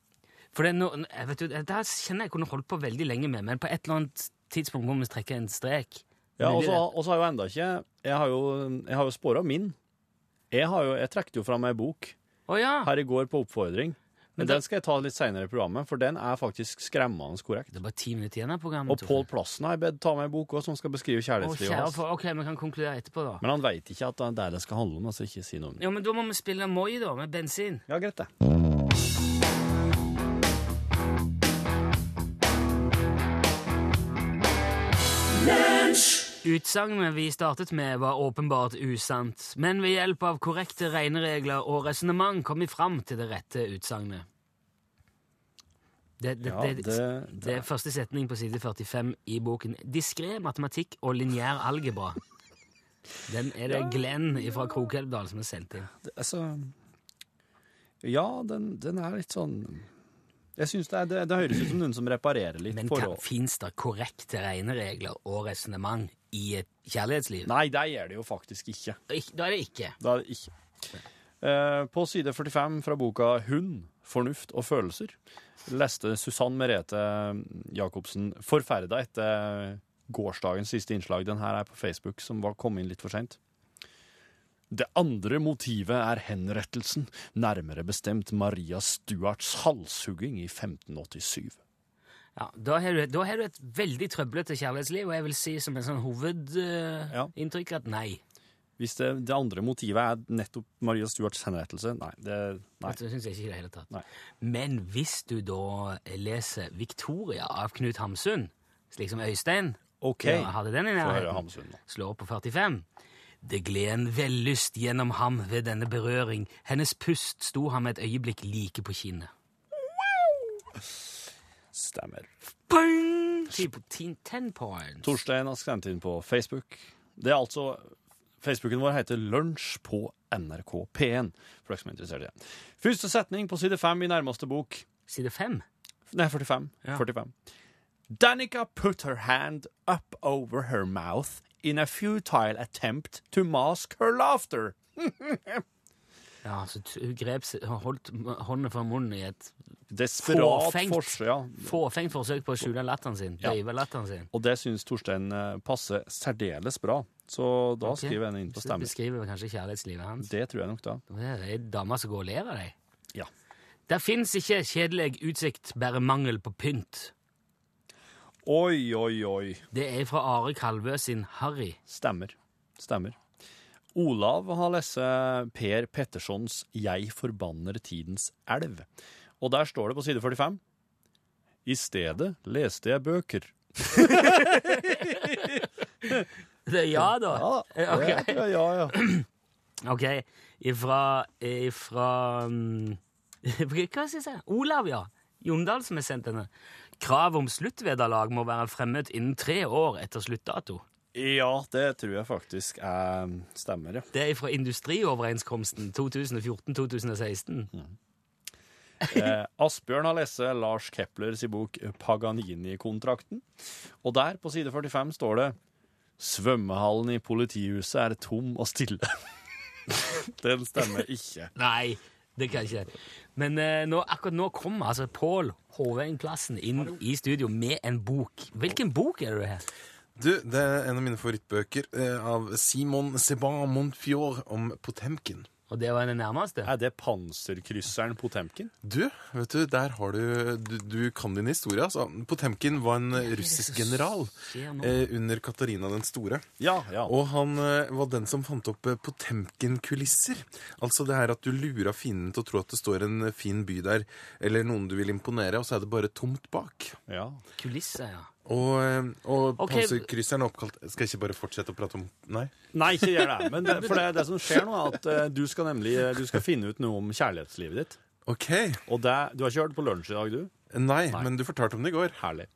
For det no, jeg vet, du, det her kjenner jeg kunne holdt på veldig lenge med, men på et eller annet tidspunkt må vi trekke en strek. Ja, og så har jo enda ikke Jeg har jo, jeg har jo spora min. Jeg, har jo, jeg trekte jo fram ei bok oh, ja! her i går på oppfordring. Men Men den skal jeg ta litt seinere i programmet, for den er faktisk skremmende korrekt. Det er bare ti minutter igjen av programmet. Og. Pål Plassen har jeg bedt ta med ei bok også, som skal beskrive kjærlighetslivet hans. for, ok, vi kan konkludere etterpå, da. Men han veit ikke at det er det det skal handle om. altså ikke si noe om det. Ja, men Da må vi spille Moi, da, med bensin. Ja, greit det. Utsagnet vi startet med, var åpenbart usant, men ved hjelp av korrekte regneregler og resonnement kom vi fram til det rette utsagnet. Det, det, Ja, det, det, er første setning på side 45 i boken. Diskré matematikk og lineær algebra. Den er det Glenn fra Krokelvdal som har sendt inn. altså, Ja, den, den er litt sånn Jeg synes det, er- det, det høres ut som noen som reparerer litt Men forhold. fins det korrekte regneregler og resonnement i et kjærlighetsliv? Nei, det gjør det jo faktisk ikke. Ik- Da er det ikke. Da er det ikke. Eh, på side 45 fra boka Hund, fornuft og følelser leste Susann Merete Jacobsen forferda etter gårsdagens siste innslag. Den her er på Facebook, som var kommet inn litt for seint. Det andre motivet er henrettelsen, nærmere bestemt Maria Stuarts halshugging i 1587. Ja, da har, du, da har du et veldig trøblete kjærlighetsliv, og jeg vil si som en sånn Ja. hovedinntrykk at nei. Hvis det, det andre motivet er nettopp Maria Stuarts henrettelse, nei. Det, nei. Det syns jeg ikke i det hele tatt. Nei. Men hvis du da leser Victoria av Knut Hamsun, slik som Øystein okay. ja, hadde den i nærheten, slår på 45 Det gled en vellyst gjennom ham ved denne berøring. Hennes pust sto ham et øyeblikk like på kinnet. Stemmer. Bang! Torstein har sendt inn på Facebook. Det er altså Facebooken vår heter Lunsj på NRK P1, for dere som er interessert i det. Første setning på side fem i nærmeste bok. Side fem. Nei, 45. Ja. 45. Danica put her hand up over her mouth in a futile attempt to mask her laughter. Ja, så hun grep seg- holdt hånden hånda for munnen i et Desperat Fåfengt. forsøk. Ja. fåfengt forsøk på å skjule latteren sin. Ja. Latteren sin. Og det syns Torstein eh, passer særdeles bra. Så da okay. skriver jeg inn på Så stemmen. beskriver kanskje kjærlighetslivet hans. Det tror jeg nok, da. Det er ei dame som går og ler av deg. Ja. Der fins ikke kjedelig utsikt, bare mangel på pynt. Oi, oi, oi. Det er fra Are Kalvø sin Harry. Stemmer. Stemmer. Olav har lest Per Pettersons 'Jeg forbanner tidens elv'. Og der står det på side 45 I stedet leste jeg bøker. Det er ja, da. Eh, ok. Ja, ja, ja. Ok, ifra, ifra um, Hva skal jeg si? Olav, ja. Jondal som har sendt denne. Krav om sluttvederlag må være fremmet innen tre år etter sluttdato. Ja, det tror jeg faktisk eh, stemmer, ja. Det er fra Industrioverenskomsten 2014-2016. Eh, Asbjørn har lest Lars Keplers bok Paganini-kontrakten. Og der, på side 45, står det Svømmehallen i politihuset er tom og stille. Den stemmer ikke. Nei, det kan jeg ikke. Men eh, nå, akkurat nå kommer altså Pål Håvein Plassen inn i studio med en bok. Hvilken bok er det du har? Du, det er en av mine favorittbøker eh, av Simon Seban Montfjord om Potemkin. Og det var den nærmeste? Er det panserkrysseren Potemkin? Du, vet du, der har du Du, du kan din historie, altså. Potemkin var en russisk general eh, under Katarina den store. Ja, ja. Og han eh, var den som fant opp eh, Potemkin-kulisser. Altså det her at du lurer fienden til å tro at det står en fin by der, eller noen du vil imponere, og så er det bare tomt bak. ja. Kulisser, ja. Og, eh, og okay. panserkrysseren er oppkalt Skal jeg ikke bare fortsette å prate om Nei? Nei, ikke gjør det. Men det, for det, det som skjer nå, er at uh, du skal nemlig eh, du skal finne ut noe om kjærlighetslivet ditt. OK. Og det, du har ikke hørt på lunsj i dag, du? Nei, Nei. men du fortalte om det i går. Herlig.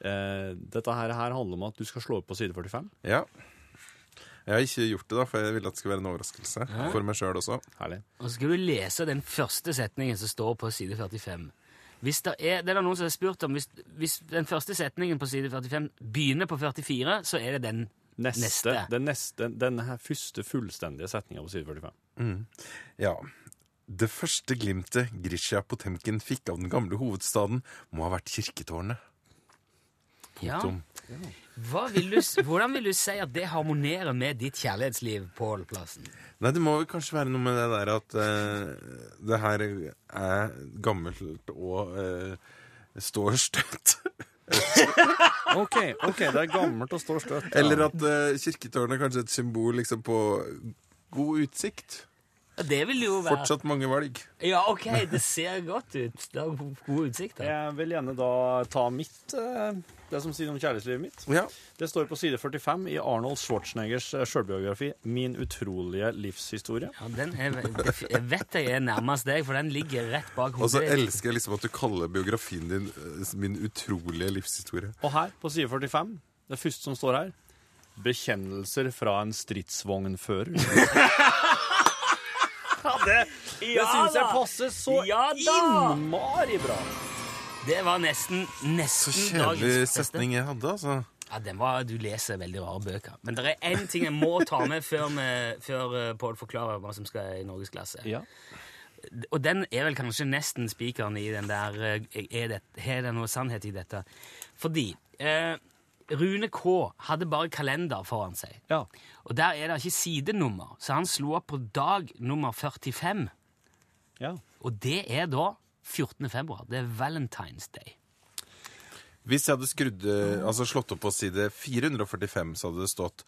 Uh, dette her, her handler om at du skal slå opp på side 45. Ja. Jeg har ikke gjort det, da, for jeg ville at det skulle være en overraskelse for meg sjøl også. Herlig. Og så skal du lese den første setningen som står på side 45. Hvis det, er, det er det noen som har spurt om, hvis, hvis den første setningen på side 45 begynner på 44, så er det den Neste, Neste. Den, neste, den her første fullstendige setninga på side 45. Ja. Det første glimtet Grisha Potemkin fikk av den gamle hovedstaden, må ha vært kirketårnet. Ja. Punktum. Hva vil du, hvordan vil du si at det harmonerer med ditt kjærlighetsliv, Pål Plassen? Nei, det må vel kanskje være noe med det der at uh, det her er gammelt og uh, står støtt. OK, ok, det er gammelt og står støtt. Eller at uh, kirketårnet er kanskje et symbol liksom, på god utsikt. Det vil jo være Fortsatt mange valg. Ja, ok, det ser godt ut. Det har gode utsikter. Jeg vil gjerne da ta mitt, eh, det som sier om kjærlighetslivet mitt. Ja. Det står på side 45 i Arnold Schwarzeneggers sjølbiografi 'Min utrolige livshistorie'. Ja, den er, jeg vet jeg er nærmest deg, for den ligger rett bak hodet. Og så elsker jeg liksom at du kaller biografien din eh, min utrolige livshistorie. Og her, på side 45, det første som står her 'Bekjennelser fra en stridsvognfører'. ja, det det Ja syns jeg passer så Ja innmari bra. Det var nesten, Så nesten kjedelig dagens beste. setning jeg hadde, altså. Ja, den var, Du leser veldig rare bøker. Men det er én ting jeg må ta med før, vi, før eh, Pål forklarer hva som skal i norgesklasse. Ja. Og den er vel kanskje nesten spikeren i den der Har er det, det noe sannhet i dette? Fordi eh, Rune K hadde bare kalender foran seg. ja. Og der er det ikke sidenummer, så han slo opp på dag nummer 45. ja. Og det er da 14. februar. Det er Valentine's Day. Hvis jeg hadde skrudd, altså slått opp på side 445, så hadde det stått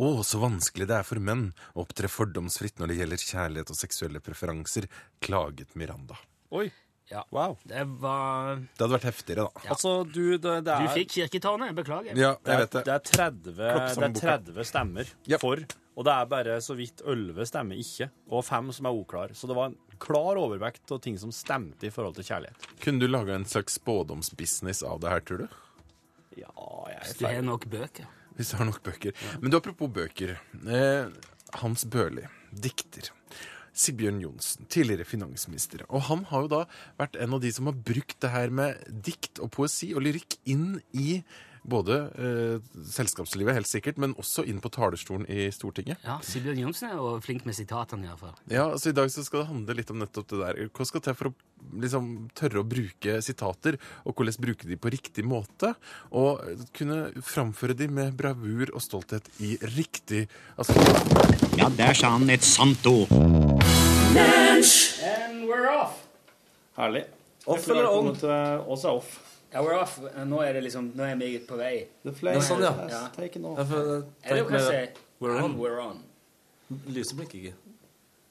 å, så vanskelig det er for menn å opptre fordomsfritt når det gjelder kjærlighet og seksuelle preferanser, klaget Miranda. Oi. Ja. Wow. Det var Det hadde vært heftigere, da. Altså, du, det, det Du er fikk kirketårnet. Beklager. Ja, jeg vet det. det er 30, det er 30 stemmer Ja. for, og det er bare så vidt 11 stemmer ikke, og 5 som er uklare. Så det var en klar overvekt av ting som stemte i forhold til kjærlighet. Kunne du laga en slags spådomsbusiness av det her, tror du? Ja, jeg Hvis du har nok bøker. Hvis du har nok bøker. Men du, apropos bøker. Eh, Hans Børli, dikter. Sigbjørn Johnsen, tidligere finansminister. Og han har jo da vært en av de som har brukt det her med dikt og poesi og lyrikk inn i både eh, selskapslivet, helt sikkert, men også inn på talerstolen i Stortinget. Ja, Sigbjørn Johnsen er jo flink med sitatene, iallfall. Ja, så I dag så skal det handle litt om nettopp det der. Hva skal til for å liksom, tørre å bruke sitater, og hvordan bruke de på riktig måte? Og kunne framføre de med bravur og stolthet i riktig altså, Ja, der sa han et sant ord. And we're off! Herlig. Off eller on? Oss er off. Ja, we're off. Nå er det liksom, nå er vi på vei. The flame sånn, ja. has Ja. taken off. Jeg får Eller tenke du kan si mer We're on. we're on. Lyset blinker ikke.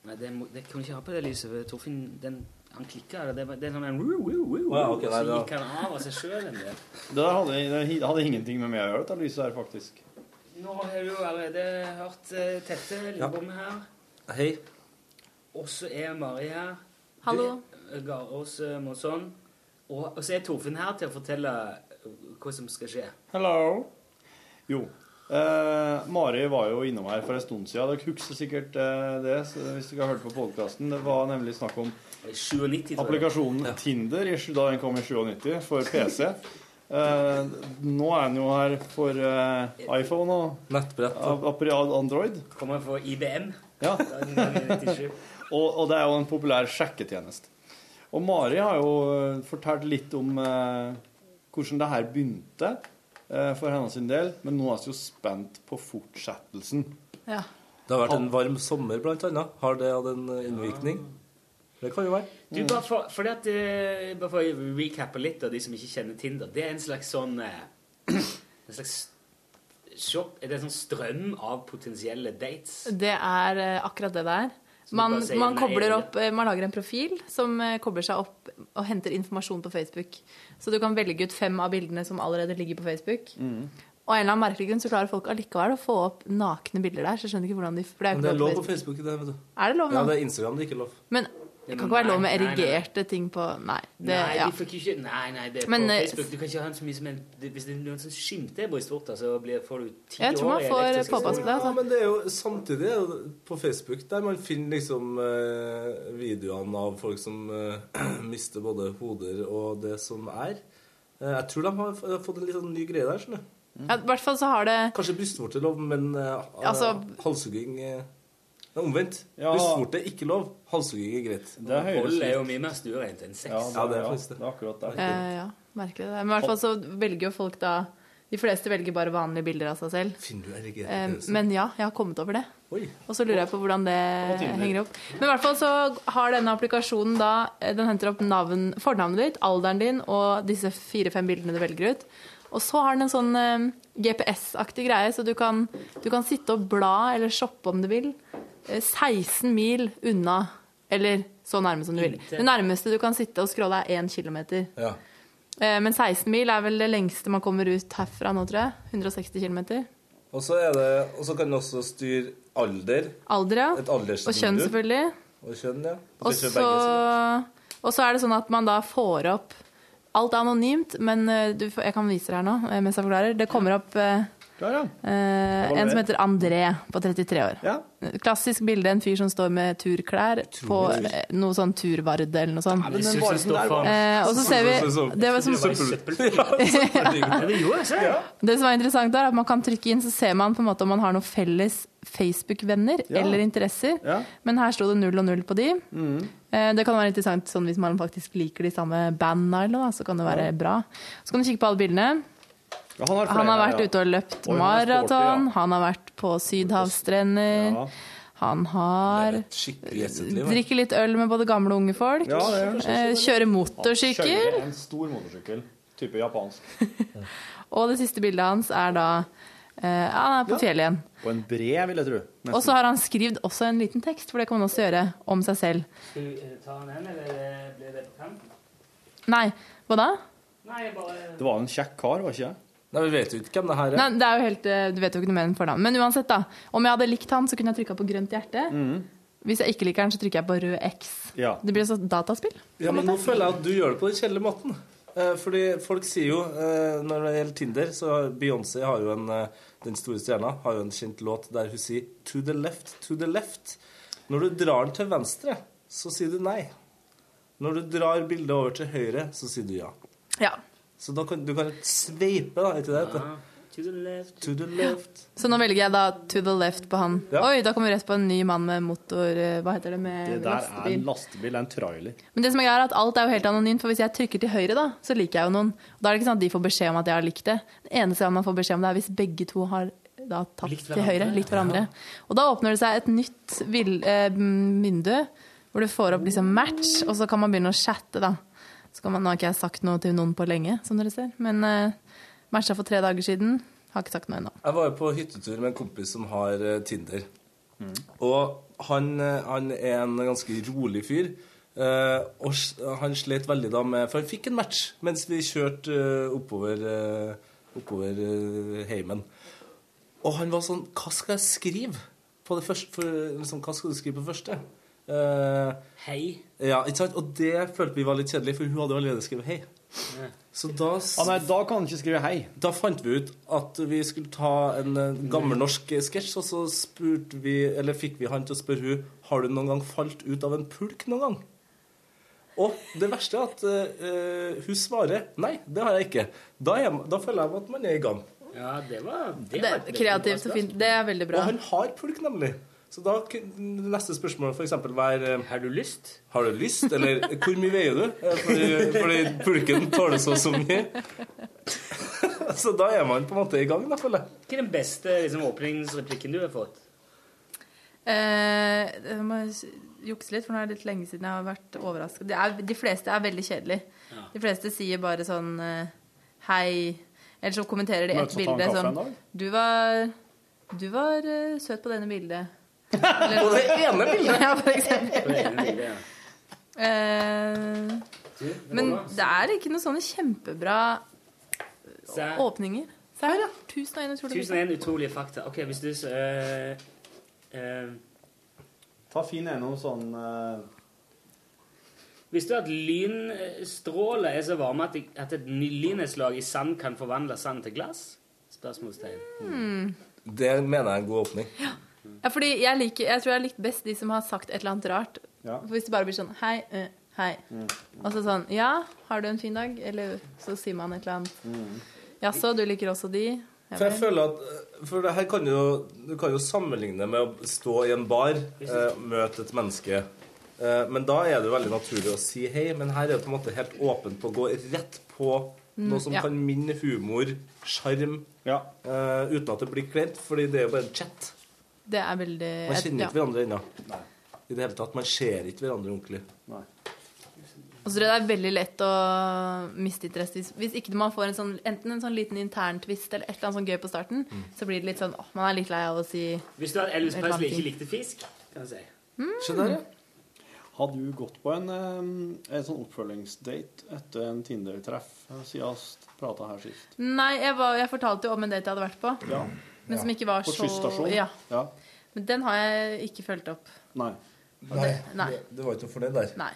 Nei, det, må, det kan du ikke ha på det lyset. for Torfinn, den, han klikka. Det, det er sånn en woo, woo, woo, Ja, woo, ok, og nei, så gikk han av av seg sjøl en del. Det hadde, det hadde ingenting med meg å gjøre, dette lyset her, faktisk. Nå har du jo allerede hørt uh, Tette Lillebom her. Hei. Og så er Mari her. Hallo. Garås uh, Monsson. Og, og så er Torfinn her til å fortelle eh, hva som skal skje. Hello. Jo. Eh, Mari var jo innom her for en stund siden. Dere husker sikkert eh, det så hvis dere har hørt på podkasten. Det var nemlig snakk om 97, applikasjonen ja. Tinder i, da den kom i 97 for PC. Eh, nå er den jo her for eh, iPhone og Nettbrett. Android. Kommer for IBM. Ja. da, i 97. Og, og det er jo en populær sjekketjeneste. Og Mari har jo eh, fortalt litt om eh, hvordan det her begynte eh, for hennes del, men nå er vi jo spent på fortsettelsen. Ja. Det har vært en varm sommer, blant annet. Har det hatt en eh, innvirkning? Det kan jo være. Du, bare for, for at, eh, bare for å recappe litt av de som ikke kjenner Tinder. Det er en slags sånn En slags shop, er det en sånn strøm av potensielle dates? Det er akkurat det det er. Man, man kobler opp, eh, man lager en profil som eh, kobler seg opp og henter informasjon på Facebook. Så du kan velge ut fem av bildene som allerede ligger på Facebook. Mm. Og en eller annen merkelig grunn så klarer folk allikevel å få opp nakne bilder der. Så jeg skjønner ikke hvordan de for det er, Men det er lov på Facebook. Det, vet du. Er det lov Ja, det er Instagram det er ikke lov. Men det kan ikke være lov med Nei, nei, nei. erigerte ting på Nei. Det, nei, ja. de fikk ikke, nei, nei, det er Men, på eh, Facebook. Du kan ikke ha så mye som en det- Hvis det er noen som skimter brystvorter, så blir, får du ti år Jeg tror man får påpass på det. Ja, Altså. men det er jo samtidig på Facebook der man finner liksom eh, videoene av folk som eh, mister både hoder og det som er. Eh, jeg tror de har fått en litt sånn ny greie der. skjønner du. Ja, I hvert fall så har det Kanskje brystvorte er lov, men eh, Altså- halshugging eh, Nei, omvendt. Ja. Brystvorte er ikke lov. Halshugging er greit. Det er Vold er jo mye mer stuereint enn sex. ja, det, Ja, det er ja, faktisk det. det er akkurat det. eh, Ja, merkelig det. Men i hvert fall så velger jo folk da De fleste velger bare vanlige bilder av seg selv. Finner du erigert Eh, men ja, jeg har kommet over det. Oi. Og så lurer jeg på hvordan det henger opp. Men i hvert fall så har denne applikasjonen da eh, Den henter opp navn, fornavnet ditt, alderen din og disse fire-fem bildene du velger ut. Og så har den en sånn eh, GPS-aktig greie, så du kan, du kan sitte og bla eller shoppe om du vil. Eh, 16 mil unna, eller så nærme som du vil. Det nærmeste du kan sitte og scrolle, er 1 km. Ja. Men 16 mil er vel det lengste man kommer ut herfra nå, tror jeg. 160 km. Og så er det Og så kan du også styre alder. Alder, ja. Og kjønn, selvfølgelig. Og kjønn, ja. Og så, og så er det sånn at man da får opp Alt er anonymt, men eh, du, jeg kan vise det her nå eh, mens jeg forklarer. Det kommer opp eh, Der, ja. eh, en som heter André på 33 år. ja. Klassisk bilde, en fyr som står med turklær på eh, noe sånn turvarde eller noe sånt. For Eh, og så ser vi det, var som, det som er interessant, der, er at man kan trykke inn, så ser man på en måte om man har noen felles Facebook-venner Ja. eller interesser. Ja. Men her sto det null og null på de. Eh, Det kan være interessant sånn hvis man faktisk liker de samme bandene, så kan det være bra. Så kan du kikke på alle bildene. Ja, han har, Han har vært ja. ute og løpt Oi, han sporty, maraton, ja. han har vært på sydhavsstrender, Ja. han har drikker litt øl med både gamle og unge folk, eh, kjører motorsykkel, Kjører en stor motorsykkel. Type japansk. og det siste bildet hans er da eh, Han er på fjellet igjen. På en brev, vil jeg tro. Nesten. Og så har han skrevet også en liten tekst, for det kan man også gjøre, om seg selv. Skal vi eh, ta den, eller blir det på kanten? Nei, hva da? Nei, bare Det var en kjekk kar, var ikke det? Nei, vi vet jo ikke hvem det her er. Nei, det er jo helt, eh, Du vet jo ikke noe mer enn fornavn. Men uansett, da. Om jeg hadde likt han, så kunne jeg trykka på grønt hjerte. Hvis jeg ikke liker han, så trykker jeg på rød X. Ja. Det blir et sånt dataspill. Ja, men nå føler jeg at du gjør det på den kjedelige måten. eh, fordi folk sier jo eh, Når det gjelder Tinder, så Beyoncé har jo en Den store stjerna har jo en kjent låt der hun sier 'to the left, to the left'. Når du drar den til venstre, så sier du nei. Når du drar bildet over til høyre, så sier du ja. Ja. Så da kan du kan sveipe, da, ikke det? heter? To the left. To the left. Så nå velger jeg da to the left på han. Ja. Oi, da kommer vi rett på en ny mann med motor eh, Hva heter det? Med Det der er lastebil. en lastebil, en trailer. Men det som er greia er at alt er jo helt anonymt, for hvis jeg trykker til høyre, da, så liker jeg jo noen. Da er det ikke sånn at de får beskjed om at jeg har likt det. Det eneste gang man får beskjed om det, er hvis begge to har da tatt Likt til høyre, likt hverandre. Og da åpner det seg et nytt vil, eh, vindu, hvor du får opp liksom match, og så kan man begynne å chatte, da. Så kan man, nå har ikke jeg sagt noe til noen på lenge, som dere ser, men uh, matcha for tre dager siden. Har ikke sagt noe ennå. Jeg var jo på hyttetur med en kompis som har uh, Tinder. Og han, eh, han er en ganske rolig fyr. Uh, og han slet veldig da med For han fikk en match mens vi kjørte uh, oppover, uh, oppover eh, heimen. Og han var sånn Hva skal jeg skrive på det første? For, liksom, hva skal du skrive på første? Eh, Hei. ja, ikke sant? Og det følte vi var litt kjedelig, for hun hadde jo allerede skrevet hei. Så da, Ah, nei, da kan han ikke skrive hei. da fant vi ut at vi skulle ta en eh, gammel eh, sketsj, og så spurte vi, eller fikk vi han til å spørre hun, har du noen gang falt ut av en pulk noen gang? Og det verste er at eh, hun svarer nei, det har jeg ikke. Da, er, da føler jeg at man er i gang. Ja, det var Det er kreativt og fint. Det er veldig bra. Og han har pulk, nemlig. Så da kunne neste spørsmål for eksempel være eh, Har du lyst? Har du lyst? Eller hvor mye veier du? Eh, Fordi, fordi pulken tåler så så mye. Så da er man på en måte i gang, da, føler jeg. Hva er den beste liksom, åpningsreplikken du har fått? Eh, jeg må jukse litt, for nå er det litt lenge siden jeg har vært er, de fleste er veldig kjedelige. Ja. De fleste sier bare sånn eh, hei. Eller så kommenterer de et bilde sånn? Du var, du var eh, søt på denne bildet. På det ene bildet! Ja, for eksempel. Eh, men det er ikke noen sånne kjempebra åpninger. Se her, ja. 1001 utrolig 1001 utrolige fakta. Ok, hvis du uh, Ta fin en og sånn uh... Visste du at lynstråler er så varme at, at et lynnedslag i sand kan forvandle sand til glass? Spørsmålstegn. Mm. Det mener jeg er en god åpning. Ja, fordi jeg, liker, jeg tror jeg har likt best de som har sagt et eller annet rart. Ja. For Hvis det bare blir sånn hei, uh, hei. Og så sånn ja, har du en fin dag? Eller så sier man et eller annet. Jaså, du liker også de? Ja, For jeg føler at For det her kan jo Du kan jo sammenligne med å stå i en bar, eh, møte et menneske. Eh, men da er det jo veldig naturlig å si hei. Men her er det på en måte helt åpent på å gå rett på noe som ja. kan minne humor, sjarm, Ja. eh, uten at det blir kleint. Fordi det er jo bare en chat. Det er veldig Man kjenner ja. ikke hverandre ennå. I det hele tatt. Man ser ikke hverandre ordentlig. Og så tror jeg det er veldig lett å miste interesse hvis, hvis ikke man får en sånn, enten en sånn liten interntvist eller et eller annet sånn gøy på starten. Så blir det litt sånn åh, man er litt lei av å si Hvis du hadde Elvis Presley ikke likte fisk, kan jeg si. Mm. Skjønner du? Har du gått på en, eh, en sånn oppfølgingsdate etter en Tinder-treff eh, siden vi prata her sist? Nei, jeg, var, jeg fortalte jo om en date jeg hadde vært på, Ja. Men som ikke var På så? Ja. ja. Men den har jeg ikke fulgt opp. Nei. Nei, nei. Det, det var ikke noe det der. Nei.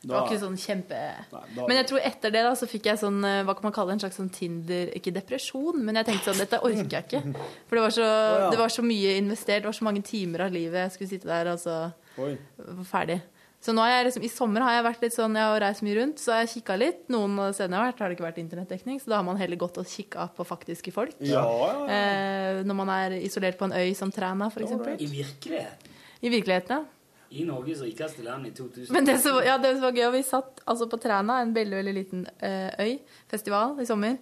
Det Da- var ikke sånn kjempe Nei, da- Men jeg tror etter det da så fikk jeg sånn eh, Hva kan man kalle det? En slags sånn Tinder Ikke depresjon, men jeg tenkte sånn Dette orker jeg ikke. For det var så, ja. det var så mye investert. Det var så mange timer av livet jeg skulle sitte der og så altså, var ferdig. Så nå har jeg liksom, I sommer har jeg vært litt sånn, jeg har reist mye rundt, så har jeg kikka litt. Noen av stedene jeg har vært, har det ikke vært internettdekning, så da har man heller gått og kikka på faktiske folk. Ja, ja, ja. Eh, når man er isolert på en øy som Træna, f.eks. I virkelighet. I virkeligheten, ja. I Norges rikeste land i 2000. Men det som, ja, det som var gøy, vi satt altså på Træna, en veldig veldig liten eh, øy, festival i sommer.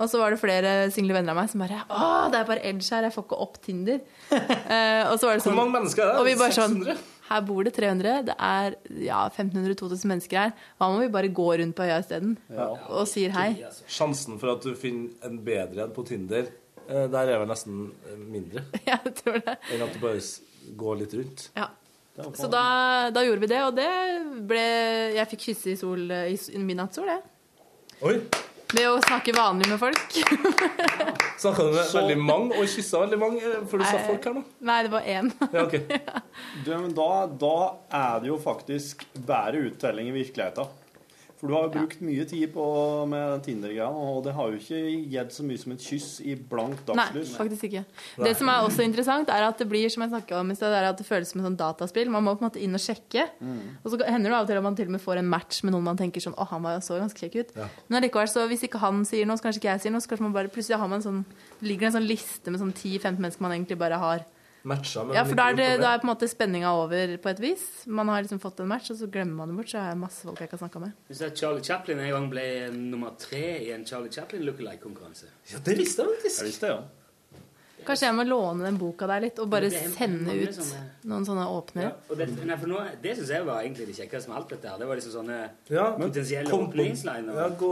Og så var det flere single venner av meg som bare Å, det er bare Edge her, jeg får ikke opp Tinder. Eh, og så var det sånn, Hvor mange mennesker er det? Og vi bare sånn 600? Her bor det 300. Det er ja, 1500-2000 mennesker her. Hva må vi bare gå rundt på øya isteden? Og sier hei. Sjansen for at du finner en bedre enn på Tinder, eh, der er vel nesten eh, mindre Ja, jeg tror det. enn at du bare går litt rundt. Ja. Så da, da gjorde vi det, og det ble Jeg fikk kysse i sol i s- i midnattssol, jeg. Oi! Ved å snakke vanlig med folk. Snakka du med Så- veldig mange og kyssa veldig mange? eh, For du sa folk her nå? Nei, det var én. Ja, ok. Du, men da, da er det jo faktisk bedre uttelling i virkeligheten. For du har jo brukt mye tid på med Tinder-greia, og det har jo ikke gitt så mye som et kyss i blankt Nei, faktisk ikke. Det som er også interessant, er at det blir som jeg om i sted, er at det føles som et sånn dataspill. Man må på en måte inn og sjekke. Og så hender det av og til at man til og med får en match med noen man tenker sånn Å, han var jo så ganske kjekk ut. Men allikevel, så hvis ikke han sier noe, så kanskje ikke jeg sier noe, så kanskje man bare plutselig har man en sånn ligger det en sånn liste med sånn 10-15 mennesker man egentlig bare har Matcha med Ja, for da er, det, da er på en måte spenninga over på et vis. Man har liksom fått en match, og så glemmer man det bort. Så er det masse folk jeg ikke har snakka med. Du ser Charlie Chaplin en gang ble nummer tre i en Charlie Chaplin lookalike-konkurranse. Ja, det visste jeg faktisk. Jeg visste det, ja. Kanskje jeg må låne den boka der litt, og bare sende ut sånne- noen sånne åpne. Ja, og det, nei, for nå, det syns jeg var egentlig det kjekkeste med alt dette her. Det var liksom sånne Ja, potensielle kom åpningsliner. Ja, gå,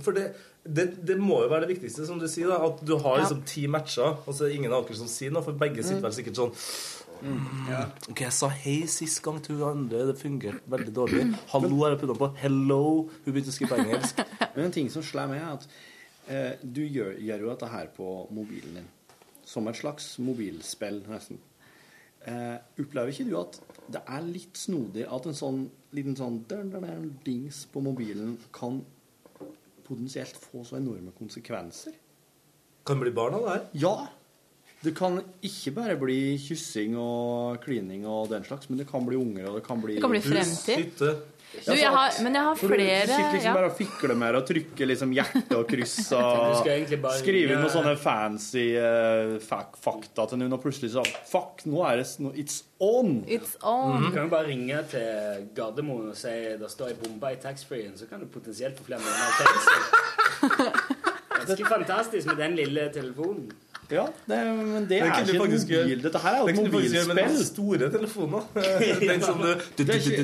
for det, det, det må jo være det viktigste, som du sier, da, at du har Ja. liksom ti matcher, og så er det ingen av dere som sier noe, for begge sitter vel sikkert sånn Ok, jeg sa hei sist gang til hun andre, det fungerte veldig dårlig. Hallo har jeg putta på. Hello. Hun begynte å skrive på engelsk. Men en ting som slår meg, er at eh, du gjør, gjør jo dette her på mobilen din. Som et slags mobilspill, nesten. Eh, opplever ikke du at det er litt snodig at en sånn liten sånn dun, dun, dun, dings på mobilen kan potensielt få så enorme konsekvenser? Kan bli barn av det her. Ja. Det kan ikke bare bli kyssing og klining og den slags, men det kan bli unger, og det kan bli Det kan bli fremtid. Du, jeg har, men jeg har flere du- sitter liksom ja. bare og fikler med det og trykker liksom hjerte og kryss og skriver noen sånne fancy uh, fak fakta til noen, og plutselig så Fuck, nå er det no, It's on! It's on. Du kan jo bare ringe til Gardermoen og si det står ei bombe i taxfree-en, så kan du potensielt få flere måneder i fengsel. Ganske fantastisk med den lille telefonen. Ja, det, men det, Det er ikke en mobil. Dette her er jo et mobilspill. du mobilspill. store telefoner. Den som du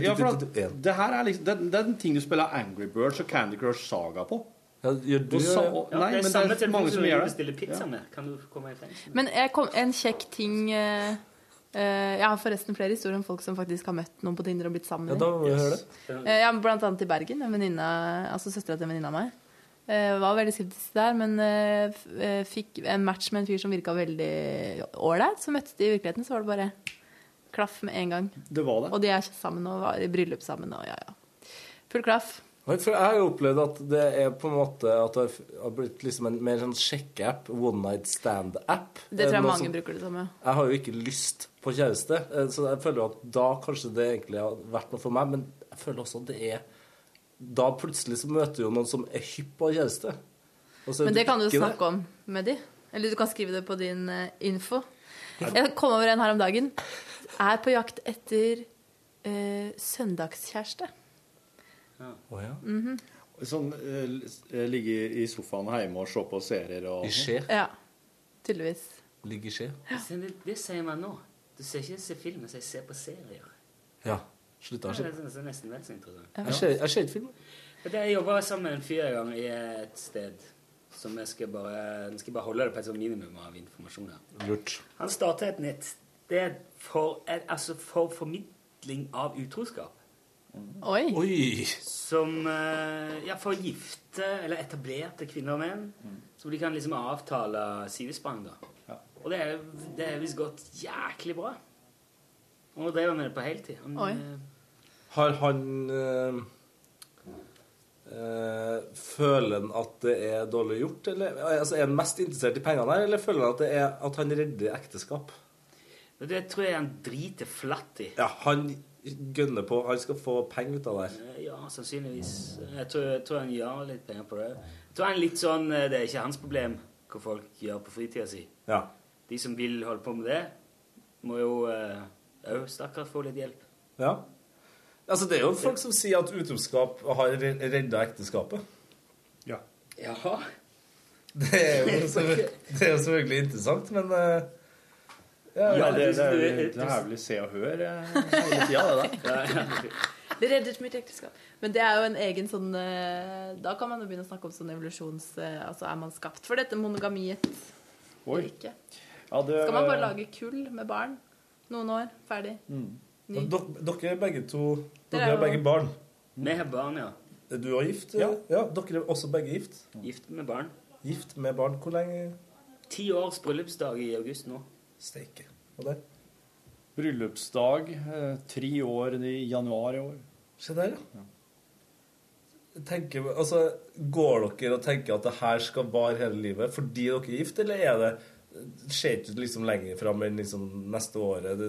ja, for at, det her er liksom det, det er den ting du spiller Angry Birds og Candy Crush Saga på. Ja, gjør du Og det? og- Ja, det er men samme det er telefon mange som du gjør det. pizza med. Kan du komme i fengsel? Men jeg kom, en kjekk ting uh, uh, Jeg har forresten flere historier om folk som faktisk har møtt noen på Tinder og blitt sammen. Ja, da må vi høre det. Uh, ja, blant annet i Bergen. En venninne, altså søstera til en venninne av meg. Eh, var veldig skeptisk der, men eh, eh, fikk en match med en fyr som virka veldig ålreit. Så møttes de i virkeligheten, så var det bare klaff med en gang. Det var det. Og de er sammen og var i bryllup sammen og ja, ja. Full klaff. For jeg har jo opplevd at det er på en måte at det har blitt liksom en mer sånn sjekkeapp, one night stand-app. Det tror jeg mange som- bruker det samme. Jeg har jo ikke lyst på kjæreste, så jeg føler jo at da kanskje det egentlig har vært noe for meg, men jeg føler også at det er Da plutselig så møter du jo noen som er hypp på kjæreste. Men det kan du snakke om med de. Eller du kan skrive det på din eh, info. Jeg kom over en her om dagen. Er på jakt etter eh, søndagskjæreste. Å ja. Sånn eh, ligge i sofaen hjemme og se på serier og I skje. Ja. Tydeligvis. Ligger i skje. Ja. Det, det sier man nå. Du ser ikke se film, men jeg ser på serier. Ja. Slutta å Det er nesten- nesten vel så interessant. Jeg ser- Jeg ser ikke film. Jeg jobba sammen med en fyr en gang i et sted som jeg skal bare, jeg skal bare holde det på et sånt minimum av informasjon her. Lurt. Han starta et nettsted for, altså for formidling av utroskap. Oi. Oi! Som eh, Ja, for gifte eller etablerte kvinner og menn. som de kan liksom avtale sidesprang, da. Og det er, det er visst gått jæklig bra. Og nå driver han med det på heltid. Han, Oi. Eh, Har han øh, øh, Føler han at det er dårlig gjort, eller altså, Er han mest interessert i pengene her, eller føler han at det er at han redder ekteskap? det tror jeg han driter flatt i. Ja, han gønner på. Han skal få penger ut av det her. Eh, Ja, sannsynligvis. Jeg tror, jeg tror han gjør litt penger på det. Jeg tror han er litt sånn eh, Det er ikke hans problem hva folk gjør på fritida si. Ja. De som vil holde på med det, må jo òg stakkars få litt hjelp. ja. Altså, det er jo folk som sier at utroskap har redda ekteskapet. Ja. Jaha. Det er jo så det er jo selvfølgelig interessant, men eh, ja, Ja, det, det, det, det er vel se og hør eh, hele tida, det der. Ja. Det reddet mitt ekteskap. Men det er jo en egen sånn eh, Da kan man jo begynne å snakke om sånn evolusjons... Altså, er man skapt for dette monogamiet Oi. eller ikke? Ja, det, Skal man bare lage kull med barn? Noen år, ferdig. Ny. Men dere, dere er begge to Dere er begge barn. Vi har barn, ja. Er du er gift? Ja. ja. Dere er også begge gift. Gift med barn. Gift med barn. Hvor lenge Ti års bryllupsdag i august nå. Steike. Og der? Bryllupsdag. eh, tre år i januar i år. Se der, ja. tenker, altså, Går dere og tenker at det her skal vare hele livet fordi dere er gift, eller er det Ser ikke liksom lenger fram enn liksom neste året, det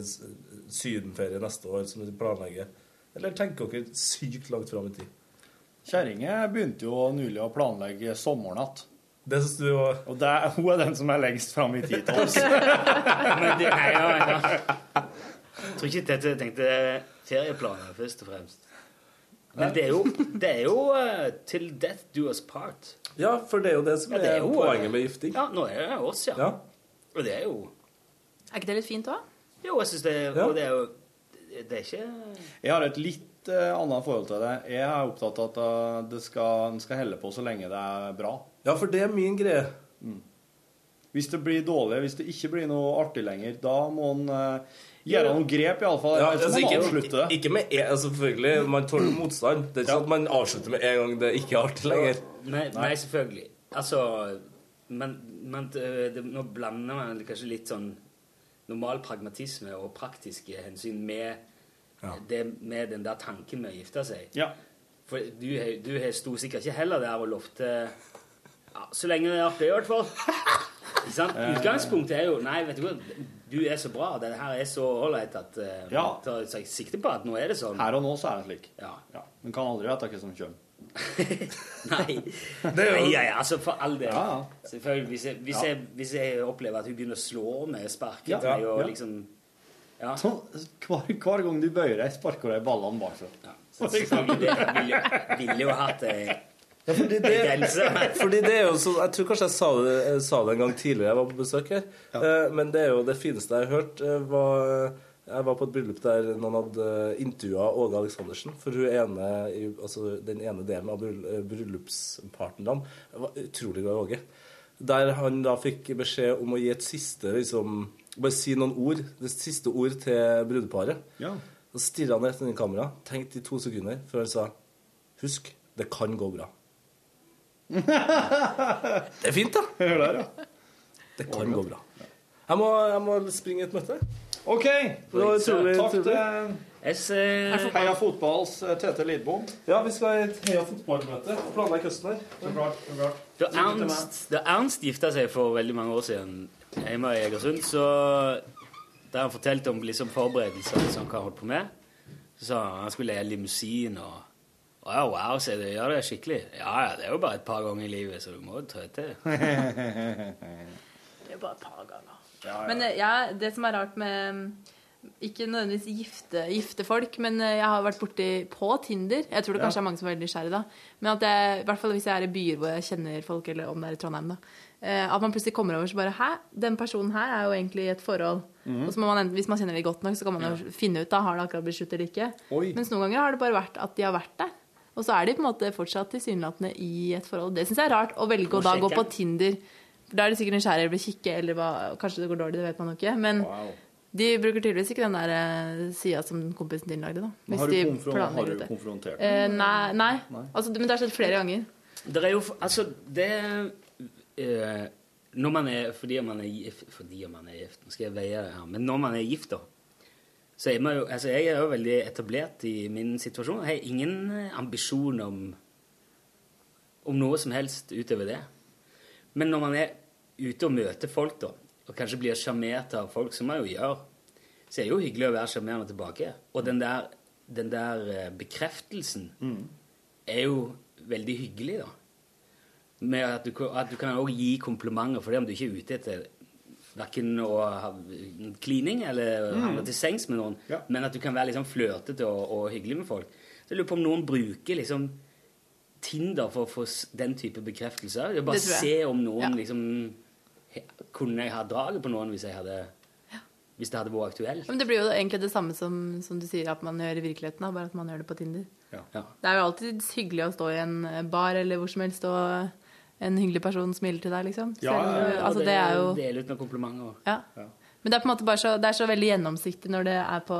sydenferie neste år som dere planlegger? Eller tenker dere sykt langt fram i tid? Kjerringa begynte jo nylig å planlegge sommeren igjen. Det synes du var... Og det, hun er den som er lengst fram i tid til oss. Men det, er jo ja. Jeg tror ikke dette tenkte ferieplaner, først og fremst. Men det er jo, det er jo uh, til death do us part. Ja, for det er jo det som Ja, det er, er jo, poenget eh, med gifting. Ja, nå er det oss, ja. Ja. Og det er jo Er ikke det litt fint òg? Jo, jeg syns det, Ja. og det er jo Det er ikke Jeg har et litt uh, annet forhold til det. Jeg er opptatt av at eh, det skal, en skal helle på så lenge det er bra. Ja, for det er min greie. Hvis det blir dårlig, hvis det ikke blir noe artig lenger, da må en uh, gjøre noen grep, iallfall. Ja, altså, ikke, ikke med en, altså, selvfølgelig, man tåler motstand. Det er ikke sånn at man avslutter med en gang det ikke er artig lenger. Nei, nei selvfølgelig. Altså Men, men det, nå blander man kanskje litt sånn normal pragmatisme og praktiske hensyn med, det, med den der tanken med å gifte seg. Ja. For du, har- du sto sikkert ikke heller der og lovte ja, Så lenge det er artig, i hvert fall. Ikke sant? Utgangspunktet er jo Nei, vet du hva, du er så bra, det her er så ålreit at uh, Ja. man tar sikte på at nå er det sånn. Her og nå så er det slik. Ja. Ja. En kan aldri vite hva som kommer. Nei. Det er jo- Nei, ja, ja, altså for all del. Ja. Selvfølgelig. Hvis jeg, hvis, Ja. jeg, hvis jeg opplever at hun begynner å slå meg, sparke Ja, meg og ja. liksom Ja. Så, hver, hver gang du bøyer deg, sparker du deg ballene bakfra. ja. Så selvfølgelig det ville vil jo hatt eh, Ja, fordi det, fordi det er jo så, Jeg tror kanskje jeg sa det, jeg sa det en gang tidligere jeg var på besøk her. Eh, men det er jo det fineste jeg har hørt. eh, var, jeg var på et bryllup der noen hadde intervjua Åge Aleksandersen. For hun ene, altså den ene delen av eh, bryllupspartnerne var utrolig glad i Åge. Der han da fikk beskjed om å gi et siste liksom, Bare si noen ord. Det siste ord til brudeparet. Ja. Så stirra han rett inn i kameraet, tenkte i to sekunder før han sa Husk, det kan gå bra. det er fint, da. Hør der, ja. Det kan gå bra. Jeg må, jeg må springe et møte. OK. Da tror vi, Takk til Heia Fotballs eh, Tete Lidbom. Ja, vi skal i et Heia fotballmøte. Planlegge høsten her. Så klart. Så klart. Da Ernst, da Ernst gifta seg for veldig mange år siden hjemme i Egersund, så da han fortalte om liksom forberedelsene som han holdt på med, så sa han han skulle leie limousin og Å ja, wow, sier du. Gjør det skikkelig? Ja, ja, det er jo bare et par ganger i livet, så du må jo trå til. Det er bare et par ganger. Men eh, ja, det som er rart med ikke nødvendigvis gifte, gifte folk, men eh, jeg har vært borti på Tinder. Jeg tror det kanskje er mange som er veldig nysgjerrige da. Men at jeg, i hvert fall hvis jeg er i byer hvor jeg kjenner folk, eller om det er i Trondheim, da. eh, At man plutselig kommer over så bare Hæ, den personen her er jo egentlig i et forhold. Og så må man, enten- Hvis man kjenner dem godt nok, så kan man jo finne ut da, har det akkurat blitt slutt eller ikke. Oi. Mens noen ganger har det bare vært at de har vært der. Og så er de på en måte fortsatt tilsynelatende i et forhold. Det syns jeg er rart. Å velge å da gå på Tinder. Da er de sikkert nysgjerrige eller blir kikke, eller hva, kanskje det går dårlig, det vet man jo ikke. Men Wow. de bruker tydeligvis ikke den der eh, sida som kompisen din lagde, da. Men Hvis Har du, de konfron har du det. konfrontert Eh, nei, nei, nei. Altså, men det har skjedd flere ganger. Det er jo Altså, det eh, Når man er Fordi man er gift Fordi man er gift Nå skal jeg veie det her. Men når man er gift, da, så er man jo Altså, jeg er jo veldig etablert i min situasjon. Jeg har ingen ambisjon om om noe som helst utover det. Men når man er ute og møter folk, da, og kanskje blir sjarmert av folk, som man jo gjør, så er det jo hyggelig å være sjarmerende tilbake. Og den der, den der bekreftelsen bekreftelsen er jo veldig hyggelig, da. Med at du, at du kan også gi komplimenter for det om du ikke er ute etter verken å ha klining eller havne til sengs med noen, Ja. men at du kan være liksom flørtete og, og hyggelig med folk. Så jeg lurer på om noen bruker liksom Tinder for å få den type bekreftelser. Det er bare Det se om noen Ja. liksom Kunne jeg ha draget på noen hvis jeg hadde Hvis det hadde vært aktuelt? Men det blir jo egentlig det samme som, som du sier at man gjør i virkeligheten, bare at man gjør det på Tinder. Ja. Det er jo alltid hyggelig å stå i en bar eller hvor som helst og en hyggelig person smiler til deg, liksom. Ja, ja, altså, det er jo Dele ut noen komplimenter. Ja. Men det er på en måte bare så, det er så veldig gjennomsiktig når det er på,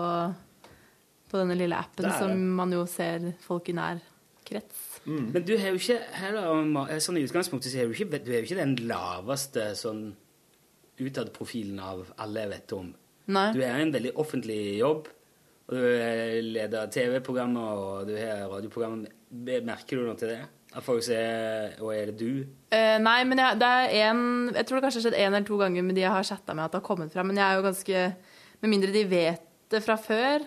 på denne lille appen Det som man jo ser folk i nær krets. Men du har jo ikke heller, Ma- sånn i utgangspunktet så er du ikke, du er jo ikke den laveste sånn utadprofilen av alle jeg vet om. Nei. Du har en veldig offentlig jobb, og du er leder TV-programmer, og du har radioprogrammer. merker du noe til det? At folk sier 'Å, er det du?' Uh, nei, men jeg, det er en Jeg tror det kanskje har skjedd én eller to ganger med de jeg har chatta med, at det har kommet fram. Men jeg er jo ganske Med mindre de vet det fra før,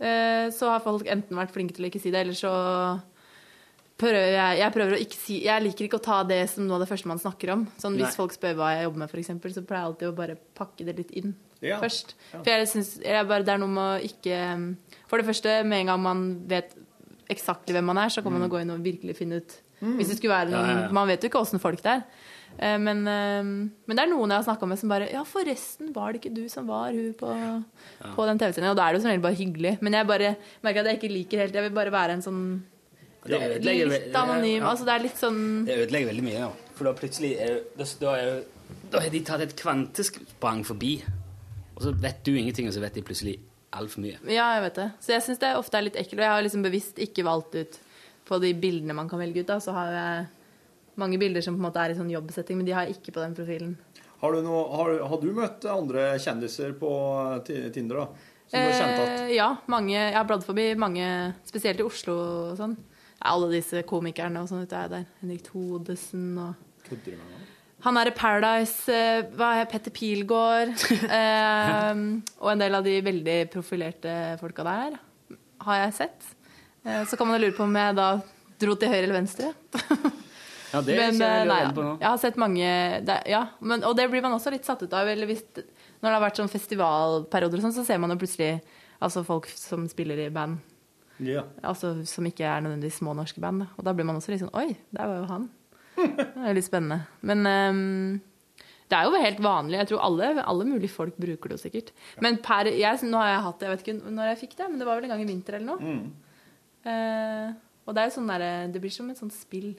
uh, så har folk enten vært flinke til å ikke si det, eller så prøver jeg Jeg prøver å ikke si Jeg liker ikke å ta det som noe av det første man snakker om. Sånn Hvis Nei. folk spør hva jeg jobber med, eksempel, så pleier jeg alltid å bare pakke det litt inn Ja. først. For jeg syns det er noe med å ikke For det første, med en gang man vet eksakt hvem man er, så kan man mm. gå inn og virkelig finne ut Hvis det skulle være noen ja, ja. Man vet jo ikke åssen folk det er. Eh, Men, eh, men det er noen jeg har snakka med som bare Ja, forresten, var det ikke du som var hun på, på den tv-scenen Og da er det jo som regel bare hyggelig. Men jeg bare merker at jeg ikke liker helt Jeg vil bare være en sånn Det ødelegger litt anonym. ja. Altså, det er litt sånn Det ødelegger veldig mye, ja. For da plutselig er, da, da, er, da har de tatt et kvantesprang forbi. Og så vet du ingenting, og så vet de plutselig altfor mye. Ja, jeg vet det. Så jeg syns det ofte er litt ekkelt. Og jeg har liksom bevisst ikke valgt ut på de bildene man kan velge ut. Da, så har jeg mange bilder som på en måte er i sånn jobbsetting, men de har jeg ikke på den profilen. Har du, noe, har, har du møtt andre kjendiser på eh, Tinder, da? Som du har kjent at Eh, ja, mange, jeg har bladd forbi mange, spesielt i Oslo og sånn. Alle disse komikerne og sånn ute er der. Henrik Thodesen og Kødder du med meg? Han er i Paradise, eh, hva er Petter Pilgaard eh, Og en del av de veldig profilerte folka der har jeg sett. Eh, så kan man lure på om jeg da dro til høyre eller venstre. Ja, det men, jeg eh, jo nei, på nå. jeg har sett mange det, Ja, men, og det blir man også litt satt ut av. Hvis, når det har vært sånn festivalperioder, og sånn, så ser man jo plutselig altså folk som spiller i band. Ja. Altså Som ikke er nødvendigvis små norske band. Da. Og da blir man også litt sånn Oi, der var jo han. Det er litt spennende. Men um, det er jo helt vanlig. Jeg tror alle, alle mulige folk bruker det jo sikkert. Men per, jeg, nå har jeg hatt det, jeg vet ikke når jeg fikk det, men det var vel en gang i vinter eller noe. Eh, og det er jo sånn derre Det blir som et sånt spill.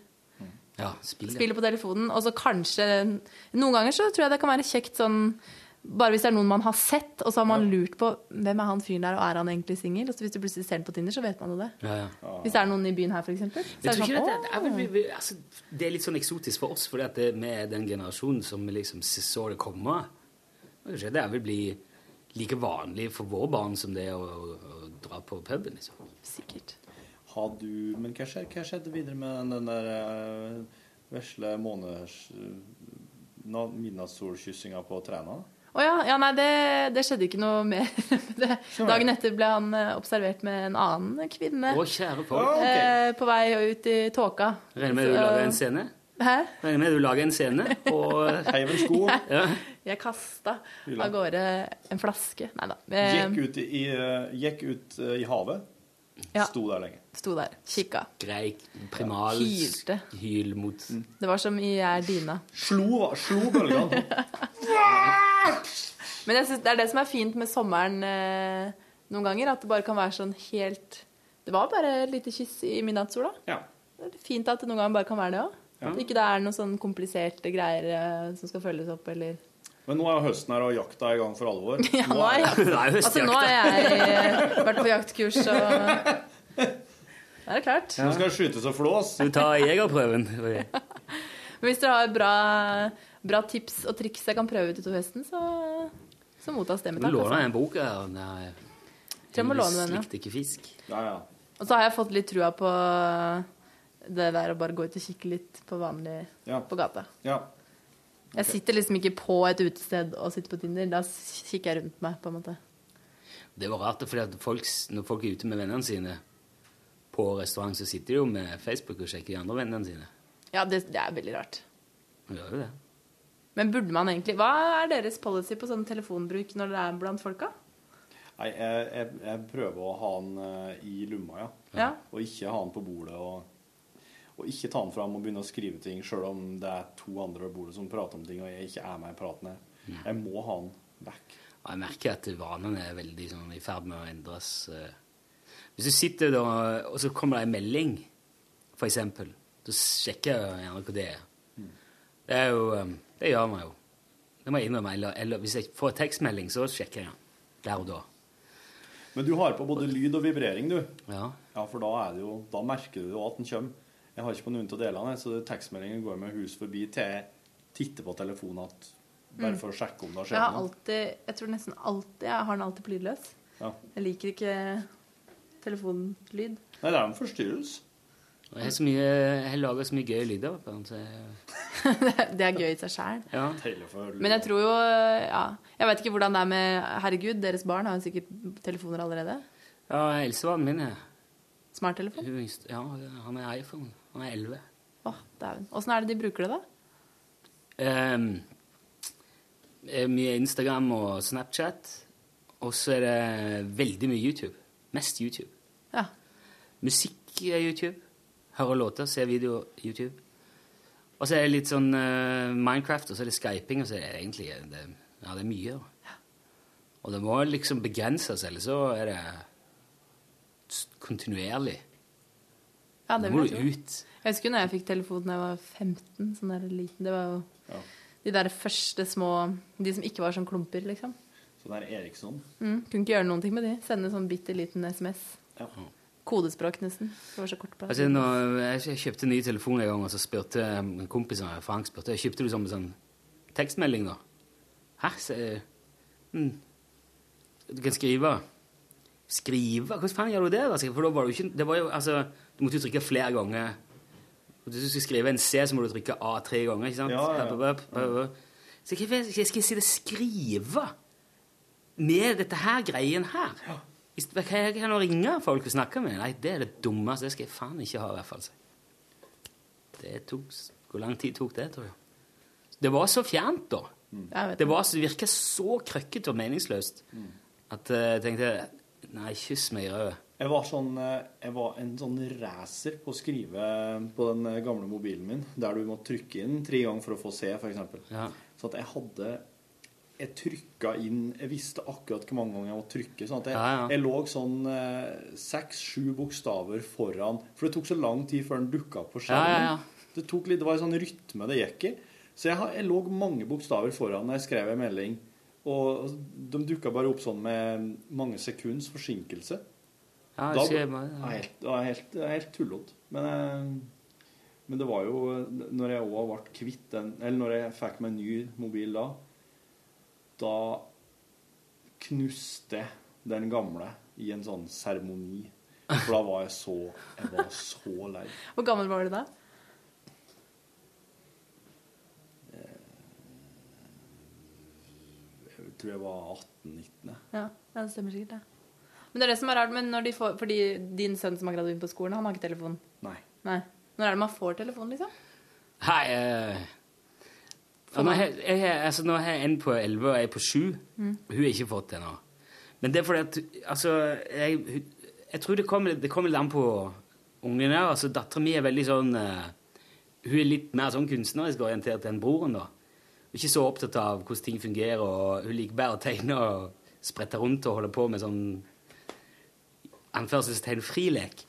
Ja, spill, ja. Spiller på telefonen, og så kanskje Noen ganger så tror jeg det kan være kjekt sånn bare hvis det er noen man har sett, og så har man lurt på hvem er han fyren der, og er han egentlig singel? Og så Hvis du plutselig ser den på Tinder, så vet man jo det. Ja, ja. Hvis det er noen i byen her, f.eks. Er det sånn, det, det, er, altså, det er litt sånn eksotisk for oss, fordi at det, er den generasjonen som liksom så det komme. Det vil bli like vanlig for våre barn som det er å, å, å dra på puben. liksom. Sikkert. Har du Men hva skjedde, hva skjedde videre med den der uh, vesle måneders midnattssolkyssinga på Træna? Å ja, ja, nei, det, det skjedde ikke noe mer. det, dagen etter ble han eh, observert med en annen kvinne. Å, kjære folk. eh, på vei ut i tåka. Regner med du lager en scene? Hæ? Regner med du lager en scene og Heiv en sko. Ja. Jeg kasta av gårde en flaske. Nei da. Gikk ut i, uh, gikk ut i havet. Ja. Sto der lenge. Sto der, kikka. Greik, primal Hylte. hyl mot Det var som i Jeg er Dina. Slo, slo bølgene. Men jeg synes det er det som er fint med sommeren eh, noen ganger. At det bare kan være sånn helt Det var bare et lite kyss i midnattssola. Ja. Det er fint at det noen ganger bare kan være det òg. Ja. At ikke det er noen sånn kompliserte greier eh, som skal følges opp, eller Men nå er høsten her, og jakta er i gang for alvor. Ja, nå er jeg, altså, nå har jeg vært på jaktkurs, og Da er det klart. Nå skal det skytes og flås. Du tar jegerprøven. Men hvis dere har bra, bra tips og triks jeg kan prøve ut utover høsten, så, så mottas det med takk. Du låner Altså. en bok her. Nei, jeg må låne den, ja. Ikke fisk. Ja, ja. Og så har jeg fått litt trua på det der å bare gå ut og kikke litt på vanlig Ja. på gata. ja. Jeg sitter liksom ikke på et utested og sitter på Tinder. Da kikker jeg rundt meg, på en måte. Det var rart, for folk, når folk er ute med vennene sine på restaurant, så sitter de jo med Facebook og sjekker de andre vennene sine. Ja, det, det er veldig rart. Gjør jo det. Men burde man egentlig Hva er deres policy på sånn telefonbruk når det er blant folka? Nei, jeg, jeg, jeg prøver å ha den eh, i lomma, ja. Ja. Og ikke ha den på bordet. Og, og ikke ta den fram og begynne å skrive ting sjøl om det er to andre ved bordet som prater om ting, og jeg ikke er med i praten. Jeg, jeg må ha den. Og jeg merker at vanene er veldig sånn, i ferd med å endres. eh. Hvis du sitter da, og så kommer det en melding, for eksempel, så sjekker jeg gjerne hva det er. Det er jo, eh, det gjør man jo. Det må jeg innrømme. Eller, eller hvis jeg får tekstmelding, så sjekker jeg den. Der og da. Men du har på både lyd og vibrering, du. Ja. Ja, for da, er det jo, da merker du jo at den kommer. Jeg har ikke på noen av delene, så tekstmeldingen går med hus forbi til jeg titter på telefonen at, bare Mm. for å sjekke om det har Jeg skjedd har noe. alltid Jeg tror nesten alltid jeg har den alltid på lydløs. Ja. Jeg liker ikke telefonlyd. Nei, det er en forstyrrelse. Jeg har, så mye, jeg har laget så mye gøy lyder. den, Det er gøy i seg sjæl. ja. Men jeg tror jo ja, Jeg vet ikke hvordan det er med Herregud, deres barn har jo sikkert telefoner allerede. ja, Else var min er Smarttelefon. Ja, han er iPhone. Han er 11. Oh, dæven. Åssen er det de bruker det, da? Eh, mye Instagram og Snapchat. Og så er det veldig mye YouTube. Mest YouTube. Ja. Musikk er YouTube. Hører låter, ser video YouTube. Og så er det litt sånn uh, Minecraft, og så er det skyping, og så er det egentlig det, Ja, det er mye. Ja. Og det må liksom begrenses, eller så er det kontinuerlig. Ja, det vil jeg tro. ut. Jeg husker når jeg fikk telefon da jeg var 15. Sånn der liten. Det var jo de der første små De som ikke var sånn klumper, liksom. Så det er Eriksson. Mm, kunne ikke gjøre noen ting med de. Sende sånn bitte liten SMS. Ja. Kodespråk, nesten. Det var så kort på. Altså, jeg kjøpte en ny telefon en gang, og så spurte en kompis av meg, Frank spurte, jeg kjøpte du sånn, en sånn tekstmelding da? Hæ? Så, jeg, mm, du kan skrive. Skrive? Hvordan faen gjør du det? da? For da var det jo ikke, det var jo, altså, du måtte jo trykke flere ganger. Og Hvis du skal skrive en C, så må du trykke A tre ganger, ikke sant? Ja, ja, ja. Så jeg, jeg, jeg skal sitte og skrive med dette her greien her. Hva kan jeg nå ringe folk og snakke med? Nei, det er det dummeste. Det skal jeg faen ikke ha, i hvert fall. Det tok Hvor lang tid tok det, tror du? Det var så fjernt, da. Det var, så- det virka så krøkkete og meningsløst at eh, jeg tenkte Nei, kyss meg i røde. Jeg var, sånn, eh, jeg var en sånn racer på å skrive på den eh, gamle mobilen min, der du må trykke inn tre ganger for å få se, f.eks. Ja. Så at jeg hadde Jeg trykka inn Jeg visste akkurat hvor mange ganger jeg måtte trykke. Sånn at jeg, Ja, ja. jeg lå sånn seks-sju bokstaver foran For det tok så lang tid før den dukka opp på skjermen. Det, tok litt, det var en sånn rytme det gikk i. Så jeg, jeg lå mange bokstaver foran når jeg skrev en melding. Og de dukka bare opp sånn med mange sekunds forsinkelse. Ja, Da- ser bare- det er helt, det helt, helt tullete. Men, eh, men det var jo Når jeg òg ble kvitt den Eller når jeg fikk meg ny mobil da, da knuste jeg den gamle i en sånn seremoni. For da var jeg så Jeg var så lei. Hvor gammel var du da? Jeg tror jeg var 18-19. Ja, ja, det stemmer sikkert, det. Men det er det som er rart, men når de får, fordi din sønn som akkurat begynt på skolen, han har ikke telefon. Nei. Nei. Når er det man får telefon, liksom? Nei eh, og nå, har jeg, jeg, altså, nå har jeg en på 11 og en på 7. Mm. Hun har ikke fått det ennå. Men det er fordi at Altså, jeg, jeg tror det kommer, det kommer litt an på ungen her. Altså, Dattera mi er veldig sånn uh, Hun er litt mer sånn kunstnerisk orientert enn broren, da. Hun er ikke så opptatt av hvordan ting fungerer, og hun liker bare å tegne og sprette rundt og holde på med sånn anførselstegn frilek.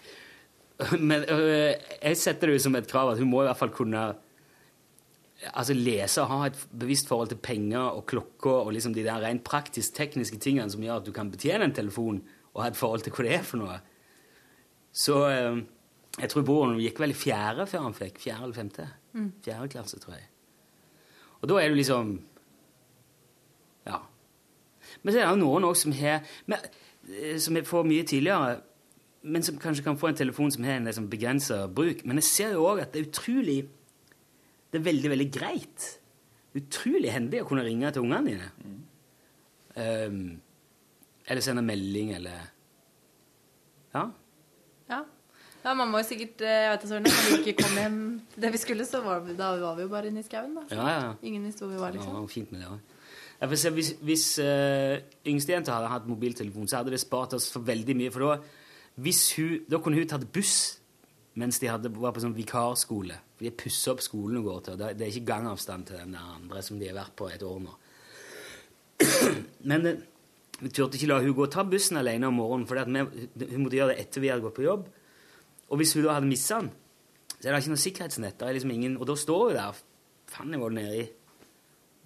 Men øh, jeg setter det jo som et krav at hun må i hvert fall kunne altså lese og ha et bevisst forhold til penger og klokker og liksom de der rent praktisk tekniske tingene som gjør at du kan betjene en telefon og ha et forhold til hva det er for noe. Så øh, jeg tror broren gikk vel i fjerde før han fikk. Fjerde eller femte. Mm. Fjerde klasse, tror jeg. Og da er du liksom Ja. Men så er det jo noen også som har men, jeg får mye tidligere, men som kanskje kan få en telefon som har en liksom begrensa bruk. Men jeg ser jo òg at det er utrolig Det er veldig, veldig greit. Utrolig hendig å kunne ringe til ungene dine. Um, eller sende melding, eller Ja. Ja. ja, man må jo sikkert eh, Jeg vet ikke, når vi ikke kom hjem det vi skulle, så var da var vi jo bare inne i skauen, da. Ja, ja. Ingen visste hvor vi var, liksom. var fint med det også. Ja, for se, hvis hvis uh, yngstejenta hadde hatt mobiltelefon, så hadde det spart oss for veldig mye. For da, hun, da kunne hun tatt buss mens de hadde, var på sånn vikarskole. For de pusser opp skolen hun går til. Det er ikke gangavstand til den andre som de har vært på et år nå. Men eh, vi turte ikke la hun gå og ta bussen alene om morgenen, for hun måtte gjøre det etter vi hadde gått på jobb. Og hvis hun da hadde mista den, så er det ikke noe sikkerhetsnett. Er liksom ingen, og da står hun der faen jeg var nedi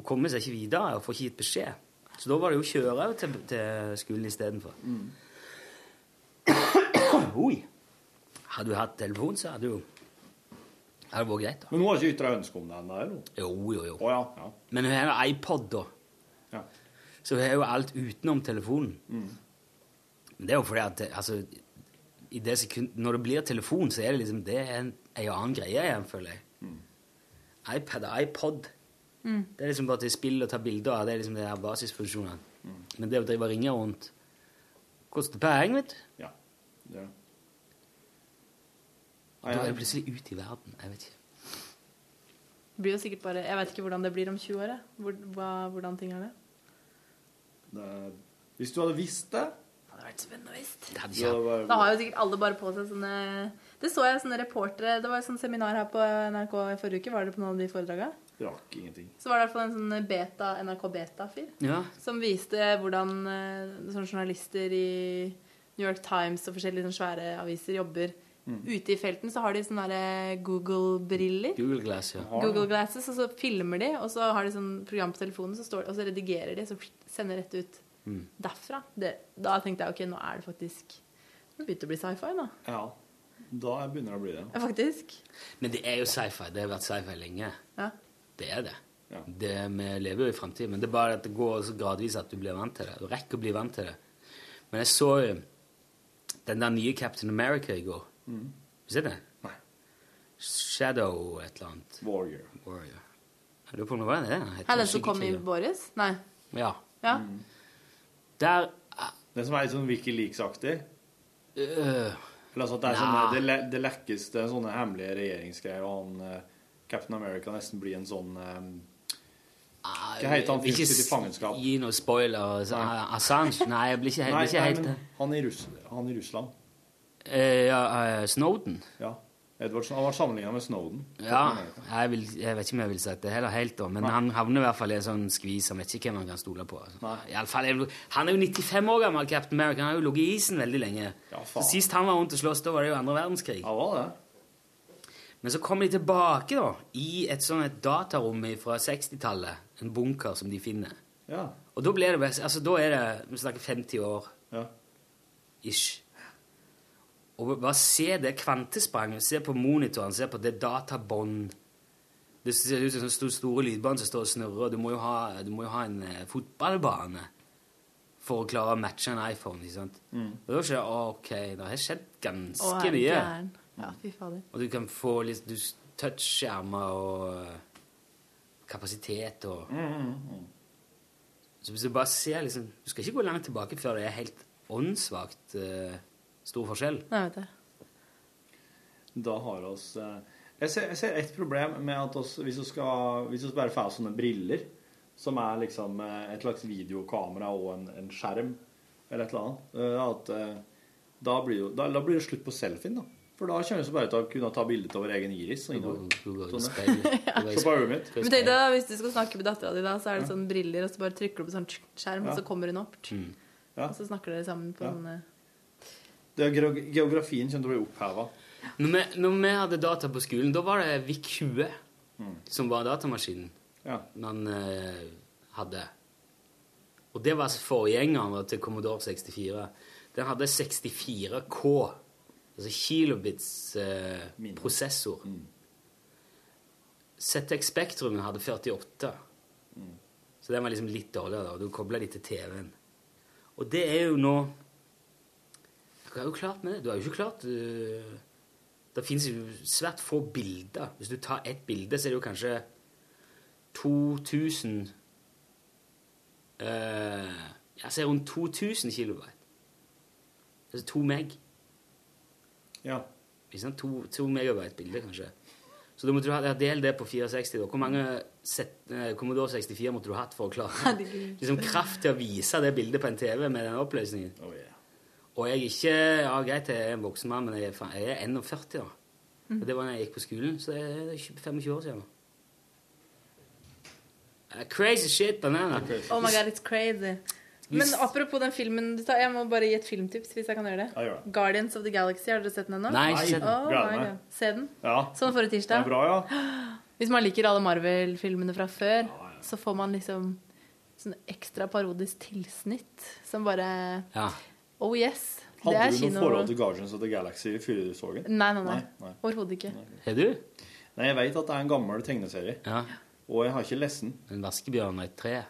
og kommer seg ikke videre og får ikke gitt beskjed. Så da var det jo å kjøre til, til skolen istedenfor. Oi! Hadde du hatt telefon, så hadde du hadde det vært greit. da. Men hun har ikke ytra ønske om det ennå? Jo, jo, jo. Oh, ja, ja. Men hun har en iPod, da. Ja. Så hun har jo alt utenom telefonen. Mm. Men det er jo fordi at altså, i det sekund, Når det blir telefon, så er det liksom det er en, en annen greie igjen, føler jeg. iPad og iPod. Mm. Det er liksom bare til spill og ta bilder av. Det er liksom de her basisfunksjonene. Men det å drive og ringe rundt koster penger, vet du. Ja. Det er det. Da er det plutselig ute i verden. Jeg vet ikke. Det blir jo sikkert bare Jeg vet ikke hvordan det blir om 20 år. Hvor, hva, hvordan ting er det. Det er- Hvis du hadde visst det Det hadde vært spennende visst. Det hadde Da har jo sikkert alle bare på seg sånne Det så jeg sånne reportere Det var et sånt seminar her på NRK i forrige uke. Var det på noen av de foredragene? Rakk ingenting. Så var det i hvert fall en sånn beta, NRK Beta-fyr Ja. som viste hvordan sånne journalister i New York Times og forskjellige sånne svære aviser jobber. Mm. Ute i felten så har de sånne Google-briller. Google Glass, ja. Google Glasses, og så filmer de, og så har de sånn program på telefonen, så står, og så redigerer de, så sender rett ut Mm. derfra. Det, da tenkte jeg ok, nå er det faktisk Nå begynte det å bli sci-fi, da. Ja. Da begynner det å bli det. Ja, faktisk. Men det er jo sci-fi. Det har vært sci-fi lenge. Ja. Det er det. det vi lever jo i framtiden. Men det er bare at det går så gradvis at du blir vant til det. Du rekker å bli vant til det. Men jeg så jo den der nye Captain America i går. Mm. Har du sett den? Nei. Shadow et eller annet. Warrior. Warrior. Jeg lurer på om det var det. Er den som kom i Boris. våres? Nei. Ja. Ja. Der Den som er litt sånn Wikileaks-aktig? Uh, Eller altså at det, er Nei. sånne, det, le, det lekkes det er sånne hemmelige regjeringsgreier, og han eh, Captain America nesten blir en sånn um, Hva heter han fyren i fangenskap? Gi noe spoiler. Så, Assange? Nei, jeg blir ikke Nei, blir ikke nei, helt det. han han i Russland. Uh, ja, uh, Snowden? Ja. Edvardsen han var sammenligna med Snowden. Ja, jeg, vil, jeg vet ikke om jeg vil sagt det heller helt, da, men Nei. han havner i hvert fall i en sånn skvis. Han vet ikke hvem han kan stole på. Altså. I alle fall, jeg, han er jo 95 år gammel, Captain America. Han har jo ligget i isen veldig lenge. Ja, faen. så. Sist han var rundt og sloss, da var det jo andre verdenskrig. Ja, var det. Men så kommer de tilbake da, i et sånn et datarom fra 60-tallet. En bunker som de finner. Ja. Og da blir det altså da er det Vi snakker 50 år Ja. ish. Og bare se det kvantespranget. Se på monitoren, se på det databånd. Det ser ut som sånne store lydbånd som står og snurrer. Du må jo ha, du må jo ha en eh, fotballbane for å klare å matche en iPhone. ikke sant? Mm. Og da skjer det OK, det har skjedd ganske mye. gæren? Ja, fy fader. Og du kan få litt du, touchskjermer og eh, kapasitet og Mm, Så hvis du bare ser liksom Du skal ikke gå langt tilbake før det er helt åndssvakt uh, stor forskjell. Nei, vet jeg. Da har oss eh, Jeg ser, jeg ser et problem med at oss, hvis vi skal Hvis vi bare får sånne briller, som er liksom et slags videokamera og en, en skjerm, eller et eller annet, at da blir, jo, da, da blir det slutt på selfien, da. For da kjennes så bare til å kunne ta bilde av vår egen iris. Og innover. Sånn, på øyet mitt. Men tenk deg da, hvis du skal snakke med dattera di, da, så er det sånn briller, og så bare trykker du på sånn skjerm, og så kommer hun opp. Mm. Og så snakker dere sammen på Ja. sånne Det er Geografien kommer til å bli oppheva. Når når vi hadde data på skolen, da var det VIC-20 Mm. som var datamaskinen man eh, hadde. Og det var forgjengeren til Commodore 64. Den hadde 64K, altså kilobits eh, prosessor. ZX Spektrum hadde 48. Så den var liksom litt dårligere. da, og Du kobla de til TV-en. Og det er jo nå Du er jo klart med det. Du har jo ikke klart uh, Det fins jo svært få bilder. Hvis du tar ett bilde, så er det jo kanskje 2000 uh, Jeg ser rundt 2000 kilobyte. Altså to meg. Ja. Ikke sant? To, to megabyte bilde, kanskje. Så da måtte du ha ja, del det på 64. Da. Hvor mange set, eh, Commodore 64 måtte du hatt for å klare liksom kraft til å vise det bildet på en TV med den oppløsningen? Oh, yeah. Og jeg er ikke Ja, greit, jeg er en voksen mann, men jeg er, jeg er 41, da. Mm. Og det var da jeg gikk på skolen, så det er 25 år siden. da. Crazy shit, banana. Oh my god, it's crazy. Men apropos den filmen du tar, Jeg må bare gi et filmtips hvis jeg kan gjøre det. Ja, gjør det. Guardians of the Galaxy, har dere sett den ennå? Nei, ikke sett den. Oh. Se den. Ja. Sånn forrige Det tirsdag. er bra, ja. Hvis man liker alle Marvel-filmene fra før, så får man liksom sånn ekstra parodisk tilsnitt som bare Ja. Oh yes. Det er kino. Hadde du noe forhold til Guardians of the Galaxy så den? Nei, nei, nei. Nei. Overhodet ikke. Er du? Nei, jeg vet at det er en gammel tegneserie, Ja. og jeg har ikke lest den, En vaskebjørn og et tre.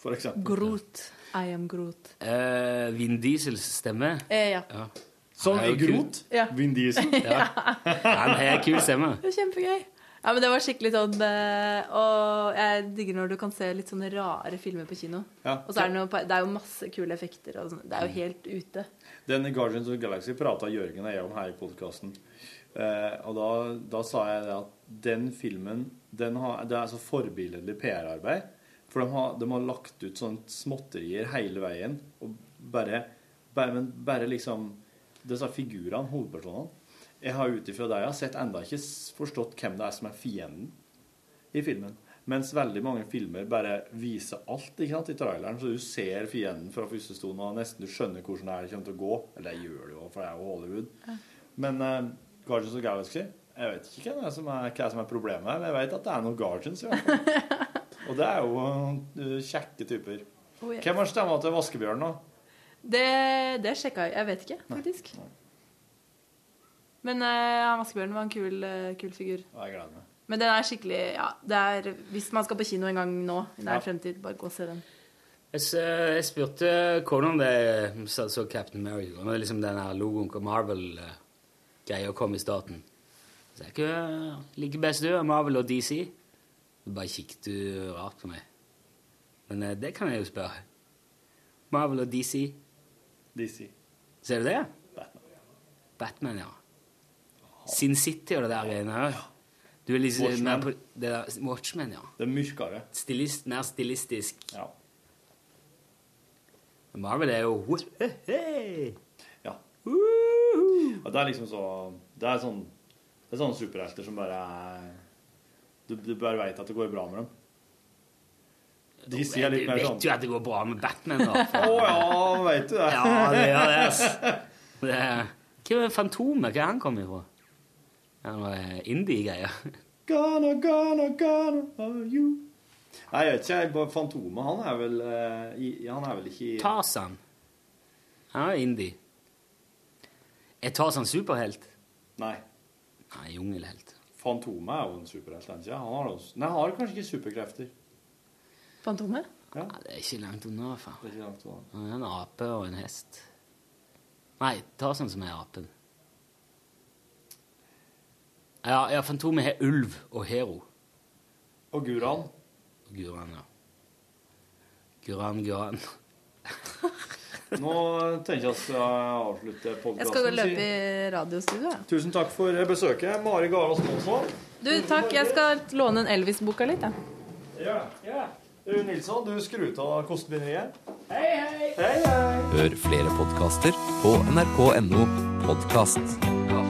For eksempel. Groot. I am Groot. Eh, Vin Diesels stemme. Eh, ja. Ja. Sånn er jo. Grot. Ja. Vin Diesel. Ja. Han har kul stemme. Det var kjempegøy. Ja, men det var skikkelig sånn eh, Og jeg digger når du kan se litt sånne rare filmer på kino. Ja. Og så er det, noe, det er jo masse kule effekter. Og sånn. det er jo helt ute. Den Guardians of the Galaxy prata Jørgen og jeg om her i podkasten. Eh, og da, da sa jeg det at den filmen den har, Det er så forbilledlig PR-arbeid. For de har, de har lagt ut sånt småtterier hele veien. Og bare, bare, men bare liksom Disse figurene, hovedpersonene Jeg har ut ifra det jeg har sett, enda ikke forstått hvem det er som er fienden i filmen. Mens veldig mange filmer bare viser alt ikke sant, i traileren, så du ser fienden fra første stund og nesten du skjønner hvordan det kommer til å gå. Eller det gjør det jo, for det er jo Hollywood. Men uh, Guardians of Galaxy Jeg vet ikke hva, det er som er, hva som er problemet her, men jeg vet at det er noen Guardians. i hvert fall. Og det er jo uh, kjekke typer. Oh, yes. Hvem har stemma til Vaskebjørn, da? Det, det sjekka jeg. Jeg vet ikke, faktisk. Men uh, Vaskebjørn var en kul, uh, kul figur. Jeg gleder meg. Men den er skikkelig Ja, det er Hvis man skal på kino en gang nå, i nær Ja. fremtid, bare gå og se den. Jeg, jeg spurte kona om det så, så Captain America. Når liksom den her logoen på Marvel-greia kom i starten. Så jeg ikke liker best du, Marvel og DC. Så bare kikket du rart på meg. Men eh, det kan jeg jo spørre. Marvel og DC. DC. Ser du det? Batman, Batman, ja. Sin City og det der greiene her. Du er liksom Watchmen. mer på det der, Watchmen, ja. Det er mørkere. Stilist, mer stilistisk. Ja. Men Marvel er jo hey. Ja. Og Det er liksom så Det er sånn Det er sånne superhelter som bare er Du, du bare veit at det går bra med dem. De sier litt Du mer vet sånn jo at det går bra med Batman, da. Å ja, veit du det? Ja, det gjør det. ass. Det er, hva er Fantomet? Hva er han kommet ifra? Er det noe indie-greier? Gonna, gonna, gonna are you Nei, jeg vet ikke. Fantomet, han er vel eh, Han er vel ikke Tarzan. Han er indie. Er Tarzan superhelt? Nei. Nei, jungelhelt. Fantomet er jo en superhelt, er han? Han han har kanskje ikke superkrefter. Fantomet? Ja. Det er ikke langt unna, faen. Det er ikke langt unna. Han er en ape og en hest. Nei, ta sånn som er apen. Ja, ja Fantomet har ulv og hero. Og Guran. Guran, ja. Guran, Guran. Nå tenker jeg at jeg avslutter podkasten. Jeg skal gå løpe i radiostudio. Tusen takk for besøket, Mari Garås Monsson. Du, takk. Jeg skal låne en Elvis-boka litt, jeg. Ja, ja. Du, Nilsson, du skrur av kostebinderiet. Hei, hei! Hei, hei. Hør flere podkaster på nrk.no podkast. Ja.